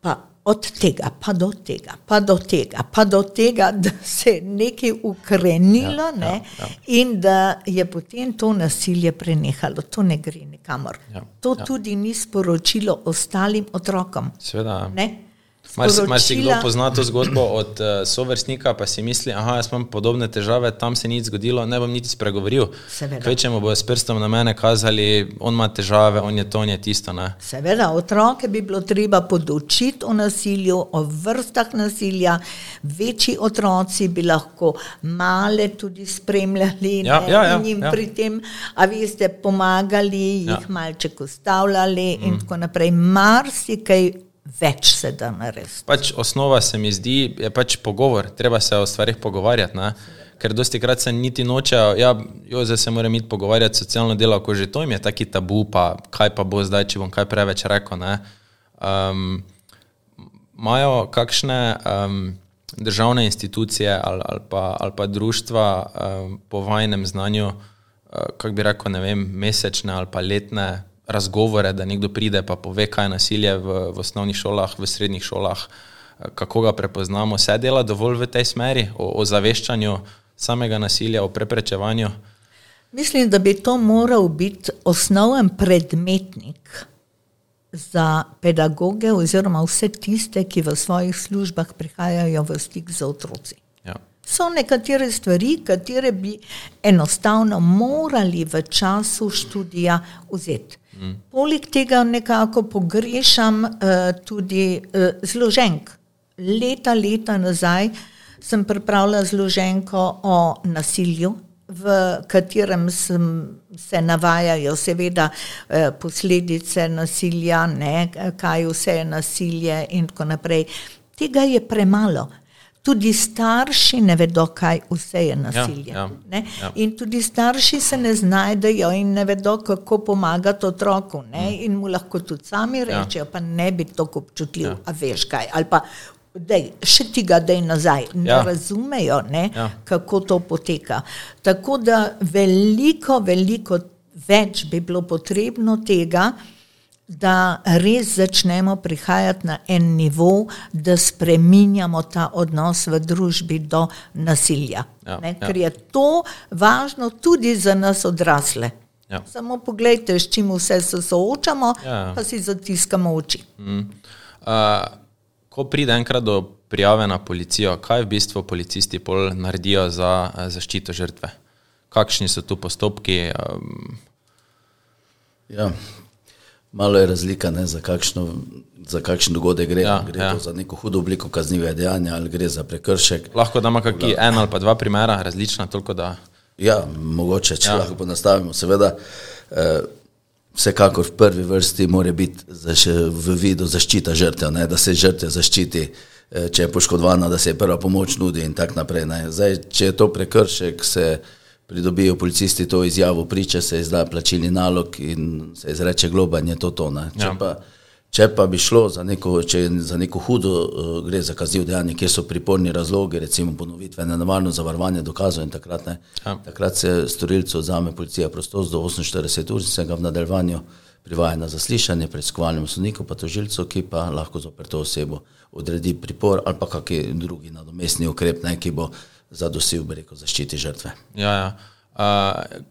pa od tega, pa do tega, pa do tega, pa do tega, da se je nekaj ukrenilo Ja, ne, ja, ja. in da je potem to nasilje prenehalo. To ne gre nikamor. Ja, To ja. tudi ni sporočilo ostalim otrokom. Seveda. Ne? Mar si kdo pozna to zgodbo od uh, sovrstnika, pa si misli, da jaz imam podobne težave, tam se ni nič zgodilo, ne bom niti spregovoril. Seveda. Kvečemo bojo s prstom na mene kazali, on ima težave, on je to, on je tisto. Ne? Seveda, otroke bi bilo treba podučiti o nasilju, o vrstah nasilja. Večji otroci bi lahko male tudi spremljali Ja, ne, ja, ja, in jim ja. pri tem, a veste, pomagali, Ja. jih malček ustavljali mm. in tako naprej. Marsikaj več se da narediti. Pač osnova se mi zdi, je pač pogovor, treba se o stvarih pogovarjati. Ne? Ker dosti krat se niti nočejo, ja, jo, zdaj se moram iti pogovarjati s socialno delavko, že to jim je taki tabu, pa kaj pa bo zdaj, če bom kaj preveč rekel. ne. Um, Imajo kakšne um, državne institucije ali, ali, pa, ali pa društva um, po vajnem znanju, uh, kako bi rekel, ne vem, mesečne ali pa letne razgovore, da nekdo pride pa pove, kaj je nasilje v, v osnovnih šolah, v srednjih šolah, eh, kako ga prepoznamo. Se dela dovolj v tej smeri, o, o zaveščanju samega nasilja, o preprečevanju. Mislim, da bi to moral biti osnoven predmetnik za pedagoge oziroma vse tiste, ki v svojih službah prihajajo v stik z otroci. So nekatere stvari, katere bi enostavno morali v času študija vzeti. Mm. Poleg tega nekako pogrešam uh, tudi uh, zloženk. Leta, leta nazaj sem pripravila zloženko o nasilju, v katerem sem, se navajajo seveda eh, posledice nasilja, ne, kaj vse je nasilje in tako naprej. Tega je premalo. Tudi starši ne vedo, kaj vse je nasilje. ja, ne. ja. In tudi starši se ne znajdejo in ne vedo, kako pomagati otroku. Ne? In mu lahko tudi sami rečejo, pa ne bi tako občutljiv, Ja. a veš kaj. Ali pa, dej, še ti ga dej nazaj. Ne Ja. razumejo, ne, Ja. kako to poteka. Tako da veliko, veliko več bi bilo potrebno tega, da res začnemo prihajati na en nivo, da spreminjamo ta odnos v družbi do nasilja. Ja, ne, ja. ker je to važno tudi za nas odrasle. Ja. Samo pogledajte, s čim vse se soočamo, Ja. pa si zatiskamo oči. Uh, ko pride enkrat do prijave na policijo, kaj v bistvu policisti pol naredijo za uh, zaščito žrtve? Kakšni so tu postopki? Um, Ja, malo je razlika, ne, za, kakšno, za kakšen dogodek gre. Ja, gre ja. to za neko hudo obliko kaznivega dejanja ali gre za prekršek. lahko damo kakšen en ali pa dva primera, različna, toliko da. Ja, mogoče, če Ja. lahko ponastavimo. Seveda, eh, vsekakor v prvi vrsti mora biti v vidu zaščita žrtev, ne, da se žrtev zaščiti, eh, če je poškodovana, da se je prva pomoč nudi in tako naprej. Ne. Zdaj, če je to prekršek, se pridobijo policisti to izjavo priče, se izda plačilni nalog in se izreče globa in je to to. Ne. Če Ja. pa Če pa bi šlo za neko, če za neko hudo, uh, gre za kaznivo dejanje, kjer so priporni razlogi, recimo ponovitvene nevarno zavarovanje dokazov in takrat, ne, Ja. takrat se storilcu vzame policija prostost do 48 ur in se ga v nadaljevanju privaja na zaslišanje preiskovalnemu sodniku, pa tožilcu, ki pa lahko zoper to osebo odredi pripor ali pa kakšen drugi nadomestni ukrep, ne, ki bo zadosil, bi rekel, zaščiti žrtve. Ja, ja. Uh,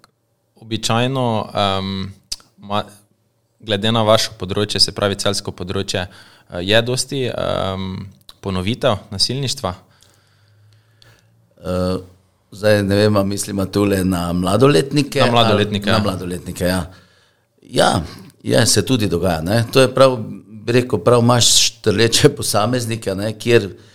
običajno, um, ma, glede na vaše področje, se pravi celsko področje, uh, je dosti um, ponovitev nasilništva. Uh, zdaj ne vem, ali mislimo tule na mladoletnike. Na mladoletnike, ali, ja. Na mladoletnike, ja. Ja, je, se tudi dogaja. Ne. To je prav, bi rekel, prav imaš štrleče posameznike, ne, kjer eh,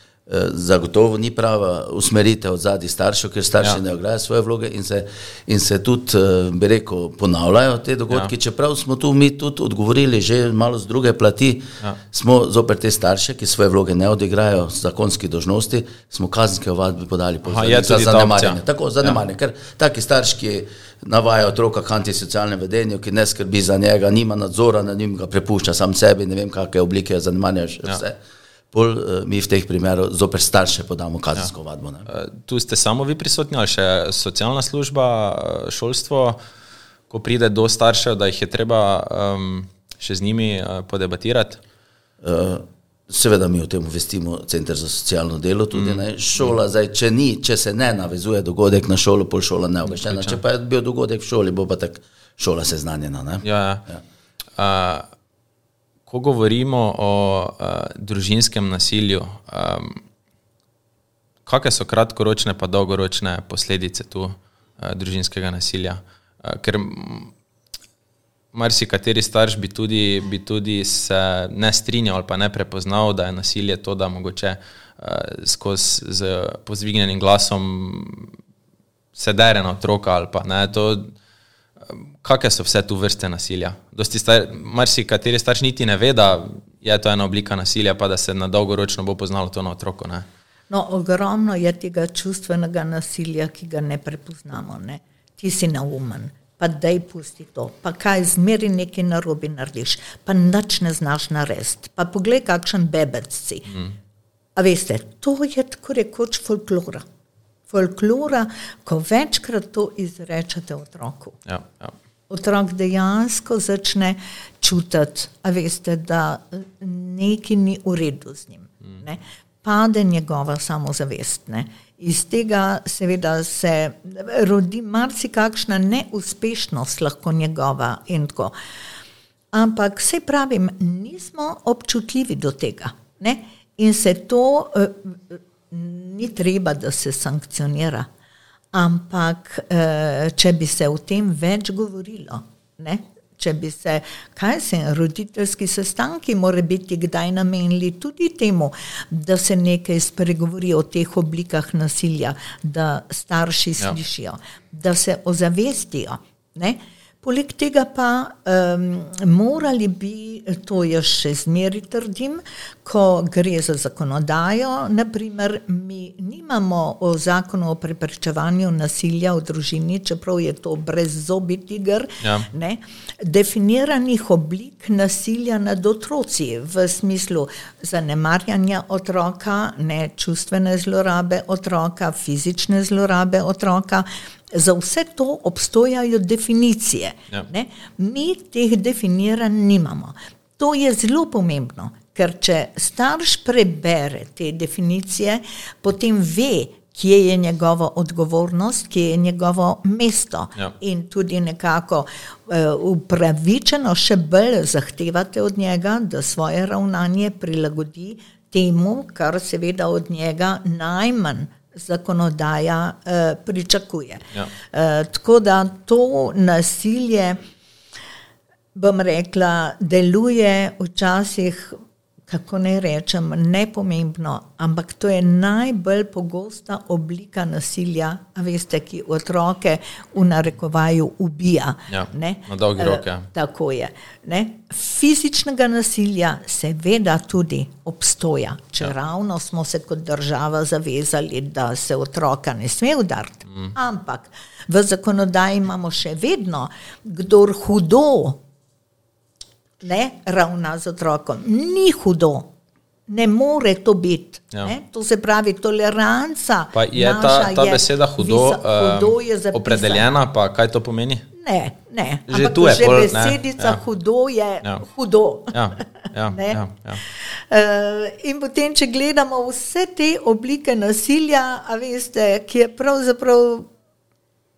zagotovo ni prava usmeritev od zadnjih staršev, ker starši Ja. ja. ne igrajo svoje vloge in se, in se tudi, eh, bi rekel, ponavljajo te dogodki. Ja. Ja. Čeprav smo tu mi tudi odgovorili že malo z druge plati, ja. smo zoper te starše, ki svoje vloge ne odigrajo zakonskih dožnosti, smo kazenske ovadbe podali po je za zanemarjanje. Tako, zanemarjanje, ja. ker taki starš, ki navaja otroka k antisocialnemu vedenju, ki ne skrbi za njega, nima nadzora nad njim, ga prepušča sam sebi, ne vem, kakšne oblike zanemarjanja še Ja. ja. vse. Pol uh, mi v teh primerih zoper starše podamo kazensko ja. vadbo. Ne? Uh, tu ste samo vi prisotni ali še socialna služba, uh, šolstvo, ko pride do staršev, da jih je treba um, še z njimi uh, podebatirati. Uh, seveda mi o tem obvestimo Center za socialno delo, tudi mm. ne. Šola, zdaj, če, ni, če se ne navezuje dogodek na šolo, pol šola ne obveščena. Če pa je bil dogodek v šoli, bo pa tak šola seznanjena. Ne? Ja, ja. Ja. Uh, ko govorimo o uh, družinskem nasilju, um, kakšne so kratkoročne pa dolgoročne posledice tu uh, družinskega nasilja? Uh, ker marsikateri starš bi tudi, bi tudi se ne strinjal ali pa ne prepoznal, da je nasilje to, da mogoče uh, skozi z pozvignjenim glasom se dere na otroka ali pa ne. To, Kakšne so vse tu vrste nasilja? Star, marsikateri starš niti ne ve, da je to ena oblika nasilja, pa da se na dolgoročno bo poznalo to na otroku. Ne? No, ogromno je tega čustvenega nasilja, ki ga ne prepoznamo. Ne? Ti si naumen, pa daj pusti to, pa kaj zmeri nekaj narobe narediš, pa nič ne znaš narediti, pa poglej, kakšen bebec si. Mm. A veste, to je tako rekoč folklora. Folklora, ko večkrat to izrečete otroku. Ja, ja. Otrok dejansko začne čutiti, a veste, da nekaj ni v redu z njim. Ne? Pade njegova samozavest. Ne? Iz tega seveda se rodi marsikakšna neuspešnost lahko njegova in tako. Ampak vse pravim, nismo občutljivi do tega. Ne? In se to uh, ni treba, da se sankcionira. Ampak, uh, če bi se o tem več govorilo, ne? če bi se, kaj se roditeljski sestanki more biti kdaj namenili tudi temu, da se nekaj spregovori o teh oblikah nasilja, da starši Ja. slišijo, da se ozavestijo. Ne? Poleg tega pa um, morali bi, to jaz še zmeri trdim, ko gre za zakonodajo, naprimer, mi nimamo o zakonu o preprečevanju nasilja v družini, čeprav je to brez zobi tiger, Ja. ne, definiranih oblik nasilja nad otroci v smislu zanemarjanja otroka, ne čustvene zlorabe otroka, fizične zlorabe otroka. Za vse to obstojajo definicije. Ja. Ne? Mi teh definiranj nimamo. To je zelo pomembno, ker če starš prebere te definicije, potem ve, kje je njegova odgovornost, kje je njegovo mesto. Ja. In tudi nekako uh, upravičeno še bolj zahtevate od njega, da svoje ravnanje prilagodi temu, kar seveda od njega najmanj zakonodaja uh, pričakuje. Ja. Uh, tako da to nasilje, bom rekla, deluje včasih, kako ne rečem, nepomembno, ampak to je najbolj pogosta oblika nasilja, veste, ki otroke v narekovaju ubija. Ja, ne. na dolgi Eh, rok, ja. Tako je. Ne? Fizičnega nasilja seveda tudi obstoja, če ja. ravno smo se kot država zavezali, da se otroka ne sme udariti. Mm. Ampak v zakonodaji imamo še vedno, kdor hudo ne, ravna z otrokom, ni hudo. Ne more to biti. Ja. Ja. To se pravi, toleranca. Pa je ta, ta je beseda hudo, visa, hudo je zapisana. opredeljena, pa kaj to pomeni? Ne, ne. Že Ampak tu je že pol, ne, besedica ja. hudo je Ja. hudo. Ja, ja, Ne? ja, ja. Uh, in potem, če gledamo vse te oblike nasilja, veste, ki je pravzaprav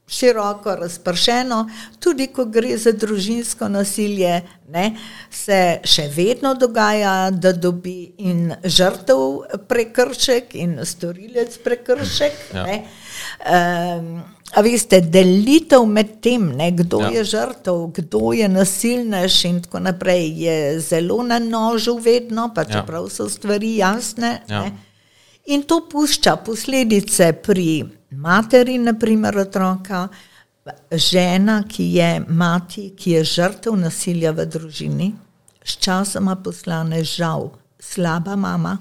široko razpršeno, tudi ko gre za družinsko nasilje, ne, se še vedno dogaja, da dobi in žrtev prekršek in storilec prekršek. Ja. Ne. Um, a veste, delitev med tem, ne, kdo Ja. ja. je žrtev, kdo je nasilnež in tako naprej, je zelo na nožu vedno, pa Ja. čeprav so stvari jasne. Ja. Ne. In to pušča posledice pri materi, naprimer otroka, žena, ki je mati, ki je žrtev nasilja v družini, sčasoma postane žal slaba mama,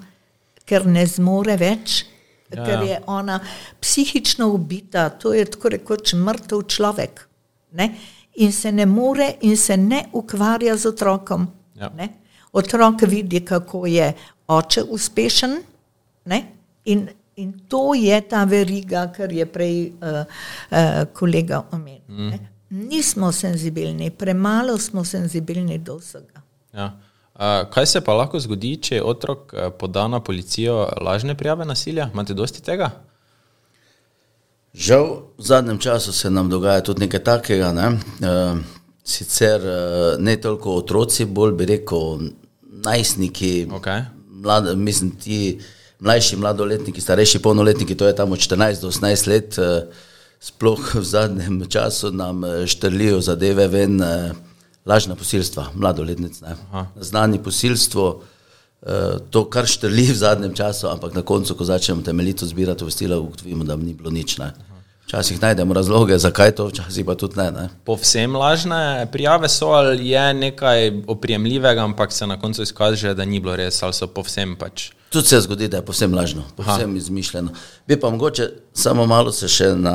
ker ne zmore več, Ja, ker ja. je ona psihično ubita, to je tako rekoč mrtev človek. Ne? In se ne more in se ne ukvarja z otrokom. Ja. Ne? Otrok vidi, kako je oče uspešen, ne? in, in to je ta veriga, kar je prej uh, uh, kolega omenil. Mm. Nismo senzibilni, premalo smo senzibilni do vsega. Ja. Uh, kaj se pa lahko zgodi, če otrok uh, poda na policijo lažne prijave nasilja? Imate dosti tega? Žal, v zadnjem času se nam dogaja tudi nekaj takega. Ne? Uh, sicer uh, ne toliko otroci, bolj bi rekel najstniki, Okay. mlade, mislim, ti mlajši mladoletniki, starejši polnoletniki, to je tam od 14 do 18 let, uh, sploh v zadnjem času nam eh, štrlijo zadeve ven, uh, lažna posilstva, mladoletnic. Znani posilstvo. Uh, to, kar štrli v zadnjem času, ampak na koncu, ko začnemo temeljito zbirati obvestila, ugotovimo, da ni bilo nič. Ne. Včasih najdemo razloge, zakaj to, včasih pa tudi ne. ne. Povsem lažne prijave so ali je nekaj oprijemljivega, ampak se na koncu izkaže, da ni bilo res ali so povsem pač. Tudi se zgodi, da je povsem lažno, povsem Aha. izmišljeno. Bi pa mogoče samo malo se še na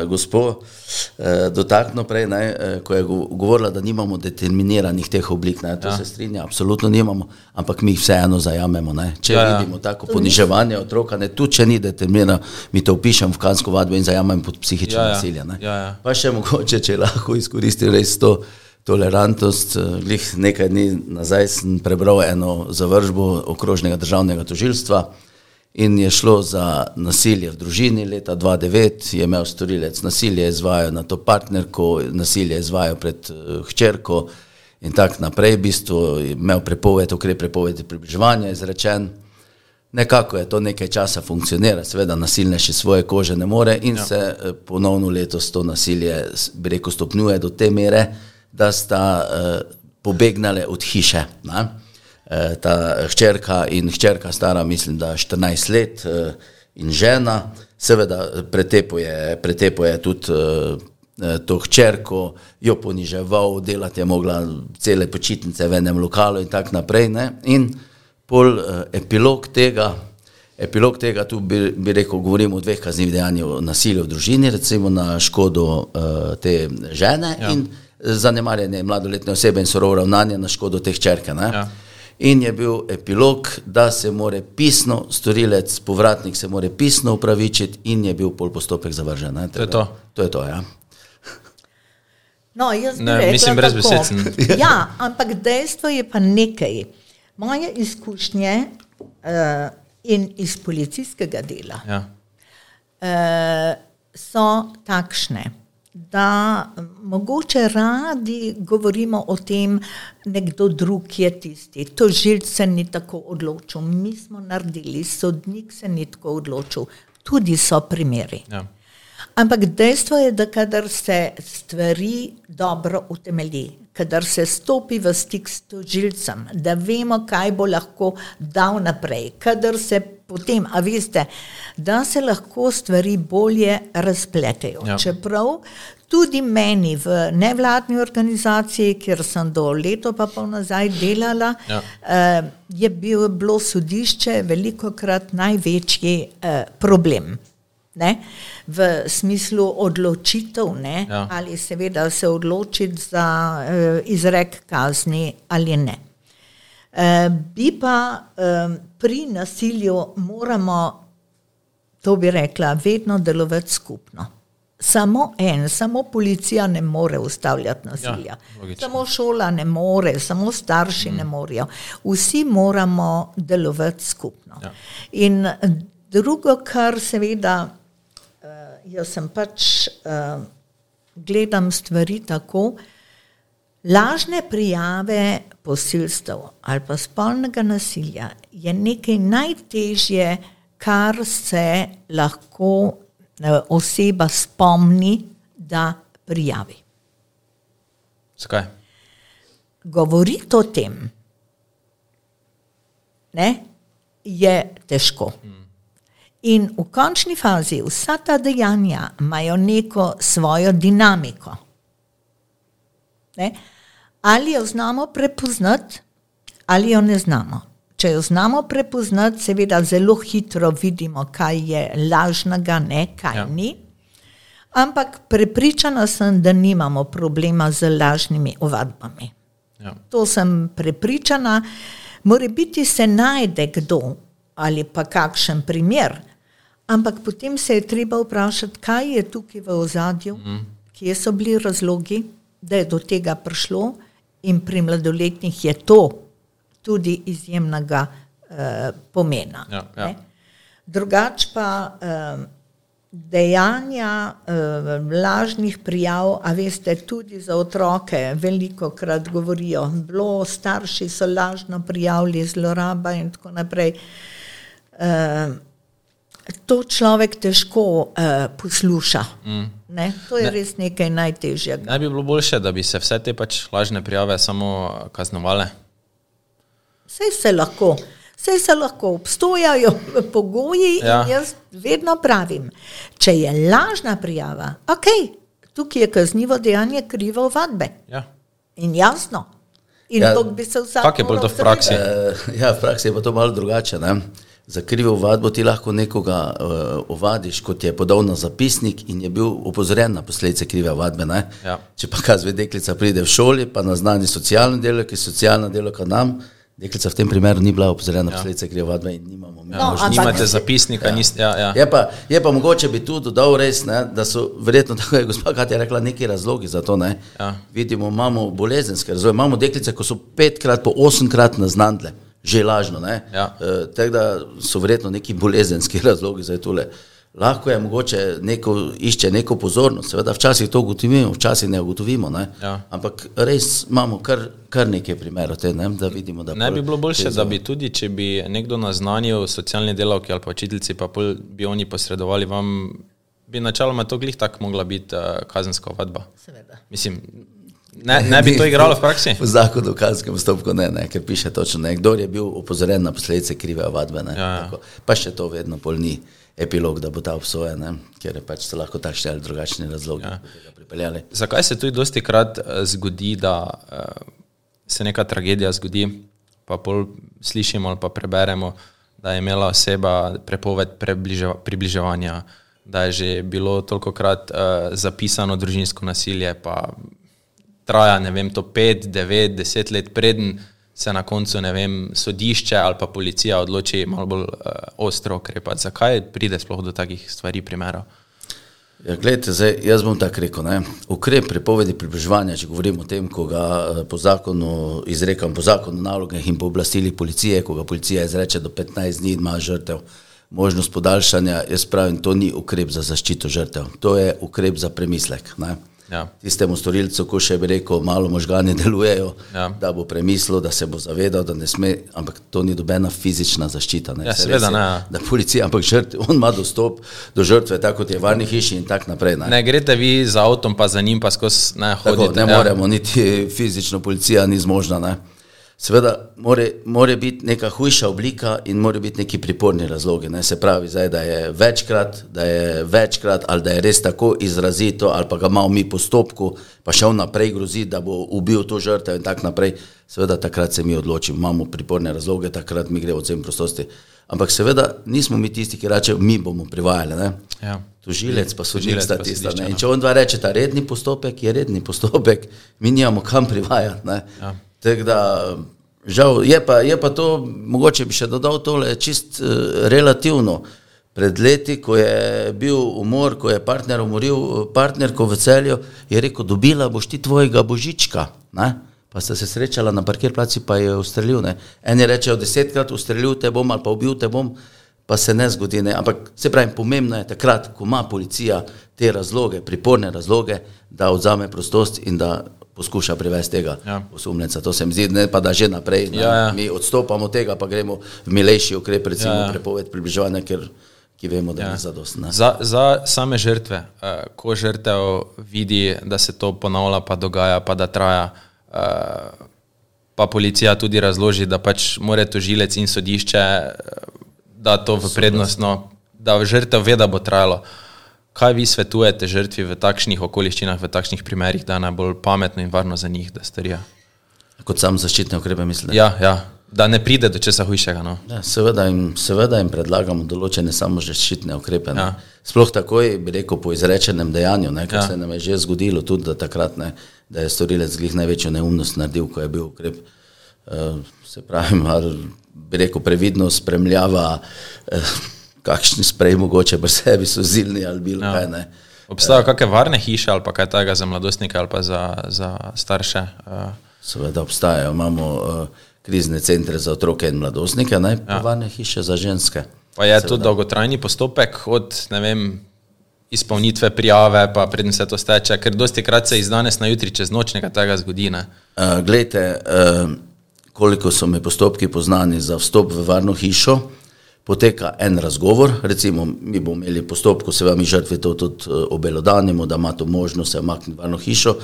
uh, gospo uh, dotaknil prej, ne, uh, ko je go- govorila, da nimamo determiniranih teh oblik. Ne, to ja. se strinja, absolutno nimamo, ampak mi jih vseeno zajamemo. Ne. Če Ja, ja, vidimo tako poniževanje otroka, ne, tudi če ni determiniran, mi to upišem v kansko vadbo in zajamem pod psihično Ja, ja. nasilje. ne. Ja, ja. Pa še mogoče, če lahko izkoristim res to tolerantnost. eh, Glih nekaj dni nazaj sem prebral eno zavržbo okrožnega državnega tožilstva in je šlo za nasilje v družini. Leta 2009 je imel storilec nasilje izvajal na to partnerko, nasilje izvajal pred uh, hčerko in tako naprej. V bistvu je imel prepoved, ukrep prepovedi približevanja izrečen. Nekako je to nekaj časa funkcionira, seveda nasilnež iz svoje kože ne more in ja. se eh, ponovno letos to nasilje, bi rekel, stopnjuje do te mere, da sta uh, pobegnale od hiše. Ne? Uh, ta hčerka in hčerka stara, mislim, da 14 let uh, in žena, seveda pretepuje, pretepuje tudi uh, to hčerko, jo poniževal, delati je mogla cele počitnice v enem lokalu in tako naprej. Ne? In pol uh, epilog tega, epilog tega tu bi, bi rekel, govorimo o dveh kaznivih dejanjih o nasilju v družini, recimo na škodo uh, te žene ja. in zanemarjanje mladoletne osebe in surovo ravnanje na škodo te hčerke. ne. Ja. In je bil epilog, da se more pisno, storilec, povratnik se more pisno upravičiti in je bil pol postopek zavržen. ne. To je to. To je to, ja. No, jaz Ne, rekla mislim, brez besed. Ja, ampak dejstvo je pa nekaj. Moje izkušnje uh, in iz policijskega dela Ja. uh, so takšne, da mogoče radi govorimo o tem, nekdo drug je tisti, tožilc se ni tako odločil, mi smo naredili, sodnik se ni tako odločil, tudi so primeri. Ja. Ampak dejstvo je, da kadar se stvari dobro utemelji, kadar se stopi v stik s tožilcem, da vemo, kaj bo lahko dal naprej, kadar se potem, a veste, da se lahko stvari bolje razpletejo. Ja. Čeprav tudi meni v nevladni organizaciji, kjer sem do leto pa pol nazaj delala, Ja. eh, je bil, bilo sodišče veliko krat največji eh, problem. Ne? V smislu odločitev, ne? Ja. ali seveda se odločiti za uh, izrek kazni ali ne. Uh, bi pa pri nasilju moramo, to bi rekla, vedno delovati skupno. samo en, samo policija ne more ustavljati nasilja. Ja, samo šola ne more, samo starši mm. ne morejo. Vsi moramo delovati skupno. Ja. In drugo, kar seveda, uh, jaz sem pač uh, gledam stvari tako, lažne prijave posilstev ali pa spolnega nasilja je nekaj najtežje, kar se lahko eh, oseba spomni, da prijavi. Zakaj? Govoriti o tem ne, je težko. In v končni fazi vsa ta dejanja imajo neko svojo dinamiko. Ne? Ali jo znamo prepoznati, ali jo ne znamo. Če jo znamo prepoznati, seveda zelo hitro vidimo, kaj je lažnega, ne kaj Ja. ni. Ampak prepričana sem, da nimamo problema z lažnimi ovadbami. Ja. To sem prepričana. More biti se najde kdo ali pa kakšen primer, ampak potem se je treba vprašati, kaj je tukaj v ozadju, mm. kje so bili razlogi, da je do tega prišlo, in pri mladoletnih je to tudi izjemnega eh, pomena. Ja, ja. Drugač pa eh, dejanja eh, lažnih prijav, a veste, tudi za otroke veliko krat govorijo, bilo starši so lažno prijavili zloraba in tako naprej. Eh, to človek težko eh, posluša. Mm. Ne? To je Ne. res nekaj najtežjega. Ne bi bilo boljše, da bi se vse te pač lažne prijave samo kaznovale? Vse se lahko, vse se lahko obstojajo pogoji Ja. in jaz vedno pravim, če je lažna prijava, ok, tukaj je kaznivo dejanje krivo vadbe Ja. in jasno. In Ja. to bi se vsak. Kako je bolj to v praksi? Eh, Ja, v praksi je pa to malo drugače. Ne? Za krivo vadbo ti lahko nekoga uh, ovadiš, kot je podal na zapisnik in je bil opozorjen na posledice krive vadbe. ne. Ja. Če pa kazve deklica pride v šoli, pa naznani socialno delo, ki je socialno delo, kot nam, deklica v tem primeru ni bila opozorjena na Ja. posledice krive vadbe in nimamo. mi No, ampak- Nimate zapisnika, ja. niste. Ja, ja. Je pa, je pa mogoče bi tu dodal res, ne, da so verjetno, tako je gospod Katja rekla, neki razlogi za to. Ne. Ja. Vidimo, imamo bolezenske razloge, imamo deklice, ko so petkrat, po osemkrat naznanile, že lažno. Ne. Ja. E, tako da so verjetno neki bolezenski razlogi za tole. Lahko je mogoče neko išče neko pozornost, seveda včasih to ugotovimo, včasih ne ugotovimo, ne. Ja. ampak res imamo kar, kar nekaj primerov, te, ne, da vidimo, da Ne bi bilo boljše, da bi tudi, če bi nekdo naznanil socialni delavki ali pa učiteljci, pa pol bi oni posredovali vam, bi načeloma to glih tako mogla biti uh, kazenska vadba. Seveda. Mislim, ne, ne bi to igralo v praksi? V zakonu o kazenskem postopku ne, ne, ker piše točno, ne, kdo je bil opozoren na posledice krive vadbe. Ne, Ja, ja. tako. Pa še to vedno pol ni epilog, da bo ta obsojen, ne, ker pač so lahko takšni ali drugačni razlogi, Ja. ja. pripeljali. Zakaj se tudi dosti krat eh, zgodi, da uh, se neka tragedija zgodi, pa pol slišimo ali pa preberemo, da je imela oseba prepoved približeva, približevanja, da je že bilo toliko krat uh, zapisano družinsko nasilje, pa traja, vem, to pet, devet, deset let preden se na koncu, vem, sodišče ali pa policija odloči malo bolj uh, ostro ukrepati. Zakaj pride sploh do takih stvari, primerov? Ja, gledajte, zdaj, jaz bom tako rekel. Ne. Ukrep prepovedi približevanja, če govorimo o tem, ko ga eh, po zakonu izrekam, po zakonu o nalogah in pooblastilih policije, ko ga policija izreče do 15 dni, ima žrtev možnost podaljšanja, jaz pravim, to ni ukrep za zaščito žrtev, to je ukrep za premislek. Ne. Ja. Tistemu storilcu, ko še bi rekel, malo možgani delujejo, Ja. da bo premislil, da se bo zavedal, da ne sme, ampak to ni dobena fizična zaščita. Ne. Ja, seveda ne, ja. Da policija, ampak žrtev, on ima dostop do žrtve, tako kot je v varni hiši in tako naprej. Ne. Ne greste vi za avtom, pa za njim, pa skozi ne Tako, hodite. ne ja. moremo, niti fizično policija ni zmožna. Ne. Seveda, more, more biti neka hujša oblika in more biti neki priporni razlogi. Ne. Se pravi, zdaj, da je večkrat, da je večkrat, ali da je res tako izrazito, ali pa ga imamo mi postopku, pa še on naprej grozi, da bo ubil to žrtev in tako naprej. Seveda, takrat se mi odločimo, imamo priporne razloge, takrat mi gre odsem prostosti. Ampak seveda nismo mi tisti, ki rečejo, mi bomo privajali. Ne. Ja. Tožilec pa sodnik sta tista. no. če on dva reče, ta redni postopek je redni postopek, mi nimamo kam privajati. Ja. Da, žal, je pa, je pa to, mogoče bi še dodal tole, čist uh, relativno. Pred leti, ko je bil umor, ko je partner umoril partnerko v celju, je rekel: Dobila boš ti tvojega božička. Ne? Pa sta se srečala na parkirplaci, pa je ustrelil. Ne? Eni rečejo desetkrat, ustrelil te bom ali pa ubil te bom, pa se ne zgodi. Ne? Ampak se pravi, pomembno je takrat, ko ima policija te razloge, priporne razloge, da odzame prostost in da poskuša privesti tega Ja. osumljenca. To se mi zdi, ne pa da že naprej. Ne? Ja, ja. Mi odstopamo od tega, pa gremo v milejši ukrep, recimo Ja, ja, prepoved približevanja, ker ki vemo, da ja. Ni zadostna. Za, za same žrtve, uh, ko žrtev vidi, da se to ponavlja, pa dogaja, pa da traja, uh, pa policija tudi razloži, da pač mora tožilec in sodišče uh, da to v prednostno, da žrtev ve, da bo trajalo. Kaj vi svetujete žrtvi v takšnih okoliščinah, v takšnih primerih, da je najbolj pametno in varno za njih, da storijo? Kot sam zaščitne ukrepe mislim. Ja, ja, da ne pride do česa hujšega. No. Ja, seveda, jim, seveda jim predlagamo določene samo zaščitne ukrepe. Ja. Ja. Sploh takoj, bi rekel, po izrečenem dejanju, ne, ker Ja. ja. se nam je že zgodilo tudi, da takrat ne, da je storilec glih največjo neumnost naredil, ko je bil ukrep. Uh, se pravi, bi rekel, previdno spremljava, uh, kakšni sprej mogoče pri sebi so zilni ali bilo ja. kaj. Ne. Obstajajo kakšne varne hiše ali pa kaj takega za mladostnike ali pa za, za starše? Uh, Seveda obstajajo, imamo krizne centre za otroke in mladostnike, ne pa ja. varne hiše za ženske. Pa je to dolgotrajni postopek od ne vem, izpolnitve prijave, pa preden se to steče, ker dosti krat se iz danes na jutri čez noč nekaj tega zgodi. Ne? Uh, glejte, uh, koliko so mi postopki poznani za vstop v varno hišo, poteka en razgovor, recimo mi bomo imeli postopku, se vam žrtvi to tudi uh, obelodanimo, da ima to možnost se omakniti v varno hišo.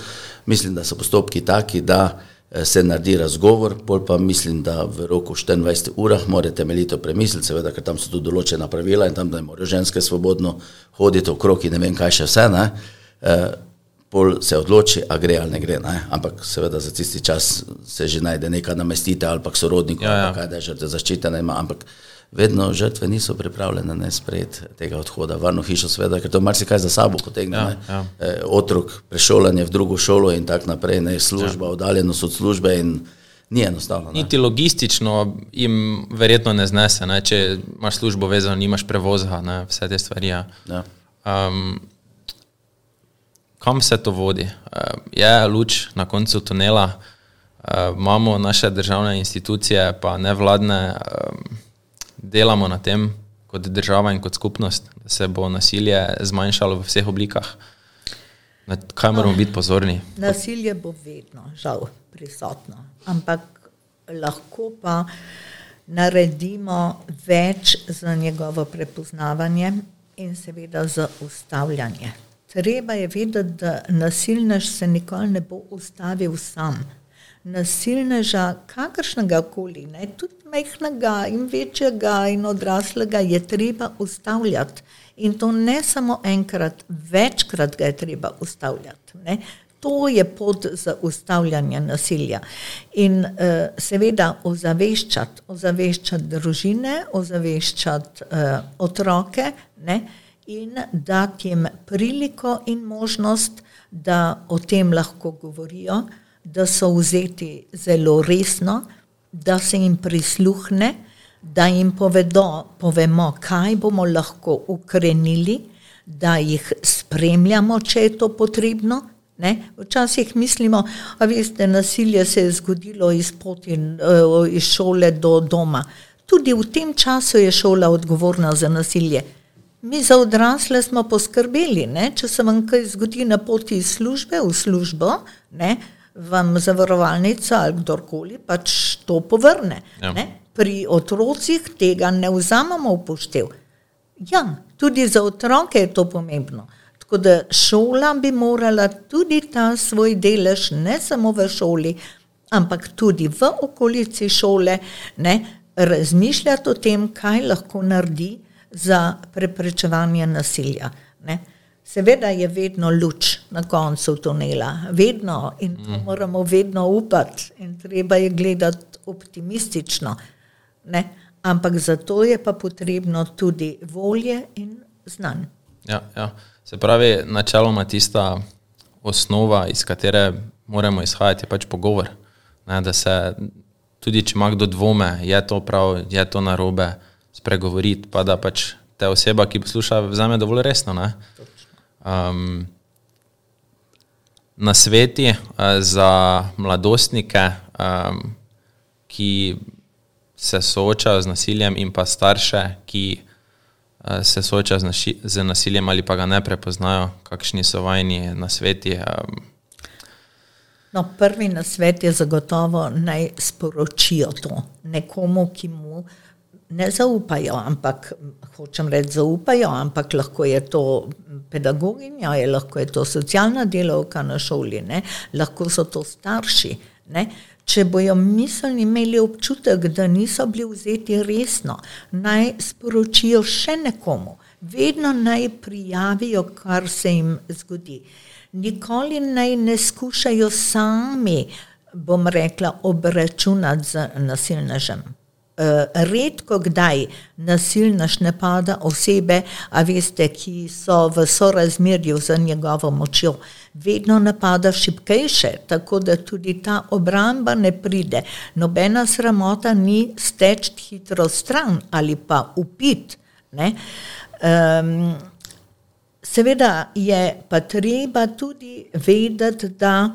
Mislim, da so postopki taki, da eh, se naredi razgovor, pol pa mislim, da v roku 24 urah morate temeljito premisliti, seveda, ker tam so tudi določena pravila in tam, da morajo ženske svobodno hoditi okrog in ne vem kaj še vse. Ne? Pol se odloči, a gre ali ne gre. Ne? Ampak seveda za tisti čas se že najde neka namestitev ali pa k sorodniku, Ja, ja, kaj da je žrtve zaščitena ima, ampak vedno žrtve niso pripravljene ne sprejeti tega odhoda varno hišo, seveda, ker to marsikaj za sabo potegne. Ja, ne. ja. Eh, otrok, prešolanje v drugo šolo in tako naprej, ne služba, ja. oddaljenost od službe in ni enostavno. Ne. Niti logistično jim verjetno ne znese, ne? če imaš službo vezano, nimaš prevoza, ne? vse te stvari. Ja. Ja. Um, kam se to vodi? Uh, je luč na koncu tunela, uh, imamo naše državne institucije, pa nevladne, um, delamo na tem kot država in kot skupnost, da se bo nasilje zmanjšalo v vseh oblikah. Na kaj moramo biti pozorni? Nasilje bo vedno, žal, prisotno, ampak lahko pa naredimo več za njegovo prepoznavanje in seveda za ustavljanje. Treba je vedeti, da nasilnež se nikoli ne bo ustavil sam. Nasilneža, kakršnega koli, ne, tudi majhnega in večjega in odraslega, je treba ustavljati. In to ne samo enkrat, večkrat ga je treba ustavljati. Ne. To je pot za ustavljanje nasilja. In uh, seveda ozaveščati, ozaveščati družine, ozaveščati uh, otroke ne, in dati jim priliko in možnost, da o tem lahko govorijo, da so vzeti zelo resno, da se jim prisluhne, da jim povedo, povemo, kaj bomo lahko ukrenili, da jih spremljamo, če je to potrebno. Ne? Včasih mislimo, da veste, nasilje se je zgodilo iz, poti, eh, iz šole do doma. Tudi v tem času je šola odgovorna za nasilje. Mi za odrasle smo poskrbeli, ne? če se vam kaj zgodi na poti iz službe v službo, ne? vam zavarovalnica ali kdorkoli pač to povrne. Ja. Ja. Pri otrocih tega ne vzamemo v poštev. Ja, tudi za otroke je to pomembno. Tako da šola bi morala tudi ta svoj delež, ne samo v šoli, ampak tudi v okolici šole, ne, razmišljati o tem, kaj lahko naredi za preprečevanje nasilja. Ne. Seveda je vedno luč na koncu tunela, vedno in to moramo vedno upati in treba je gledati optimistično. Ne. Ampak za to je pa potrebno tudi volje in znanje. Ja, ja. Se pravi, načeloma tista osnova, iz katere moramo izhajati, je pač pogovor. Ne, da se tudi, če ima kdo dvome, je to prav, je to narobe, spregovoriti, pa da pač te oseba, ki posluša, vzame dovolj resno. ne. Um, na sveti uh, za mladostnike, um, ki se soočajo z nasiljem, in pa starše, ki uh, se soočajo z, naši, z nasiljem ali pa ga ne prepoznajo, kakšni so vajni na sveti. Um, No, prvi nasvet je zagotovo naj sporočijo to nekomu, ki mu ne zaupajo, ampak hočem reči, zaupajo, ampak lahko je to pedagoginja, je lahko je to socialna delovka na šoli, ne? lahko so to starši. Ne? Če bojo mislili imeli občutek, da niso bili vzeti resno, naj sporočijo še nekomu, vedno naj prijavijo, kar se jim zgodi. Nikoli naj ne skušajo sami, bom rekla, obračunati z nasilnežem. Uh, redko kdaj nasilnaš ne pada osebe, a veste, ki so v sorazmerju z njegovo močjo. Vedno napada šipkejše, tako da tudi ta obramba ne pride. Nobena sramota ni steč hitro stran ali pa upit. Um, seveda je pa treba tudi vedeti, da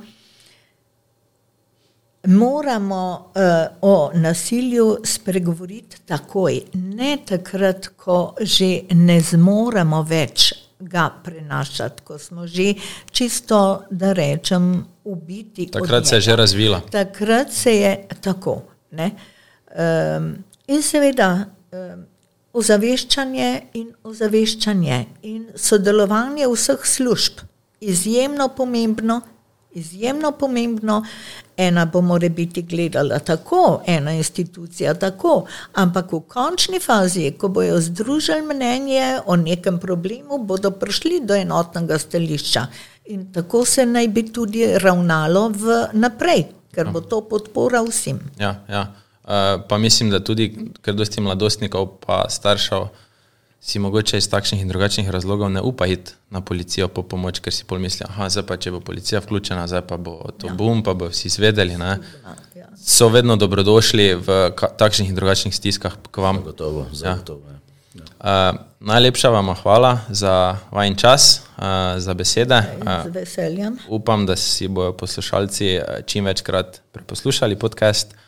moramo uh, o nasilju spregovoriti takoj, ne takrat, ko že ne zmoremo več ga prenašati, ko smo že čisto, da rečem, ubiti. takrat se je že razvila. Takrat se je tako. Um, in seveda um, ozaveščanje in ozaveščanje in sodelovanje vseh služb, izjemno pomembno, izjemno pomembno. Ena bo mora biti gledala tako, ena institucija tako, ampak v končni fazi, ko bojo združili mnenje o nekem problemu, bodo prišli do enotnega stališča. In tako se naj bi tudi ravnalo v naprej, ker bo to podpora vsem. Ja, ja. Uh, pa mislim, da tudi, ker dosti mladostnikov pa staršev si mogoče iz takšnih in drugačnih razlogov ne upa iti na policijo po pomoč, ker si pol mislijo, da zdaj pa če bo policija vključena, zdaj pa bo to ja. bum, pa bo vsi zvedeli. Ne? So vedno dobrodošli v takšnih in drugačnih stiskah, kot vam. Zagotovo, zagotovo. Ja. Uh, najlepša vam hvala za vaš čas, uh, za besede. Z veseljem. Uh, upam, da si bodo poslušalci čim večkrat preposlušali podcast uh,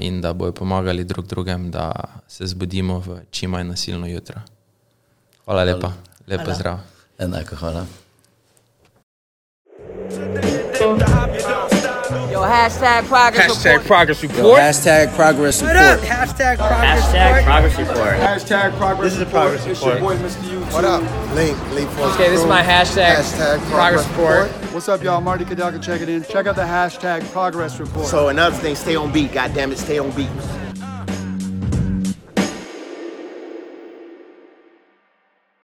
in da bodo pomagali drug drugem, da se zbudimo v čim manj nasilno jutro. Hvala lepa, lepo hvala. zdrav. Enako, hvala. Yo, hashtag progress Hashtag report. progress Yo, report. hashtag progress What up? report. Hashtag progress Hashtag report. progress report. Hashtag progress This is a report. progress It's your report. boy, Mr. YouTube. What up? Link, Link Force Okay, this is my hashtag, Hashtag progress report. What's up, y'all? Marty Kadelka checking in. Check out the hashtag progress report. So another thing, stay on beat. God damn it, stay on beat.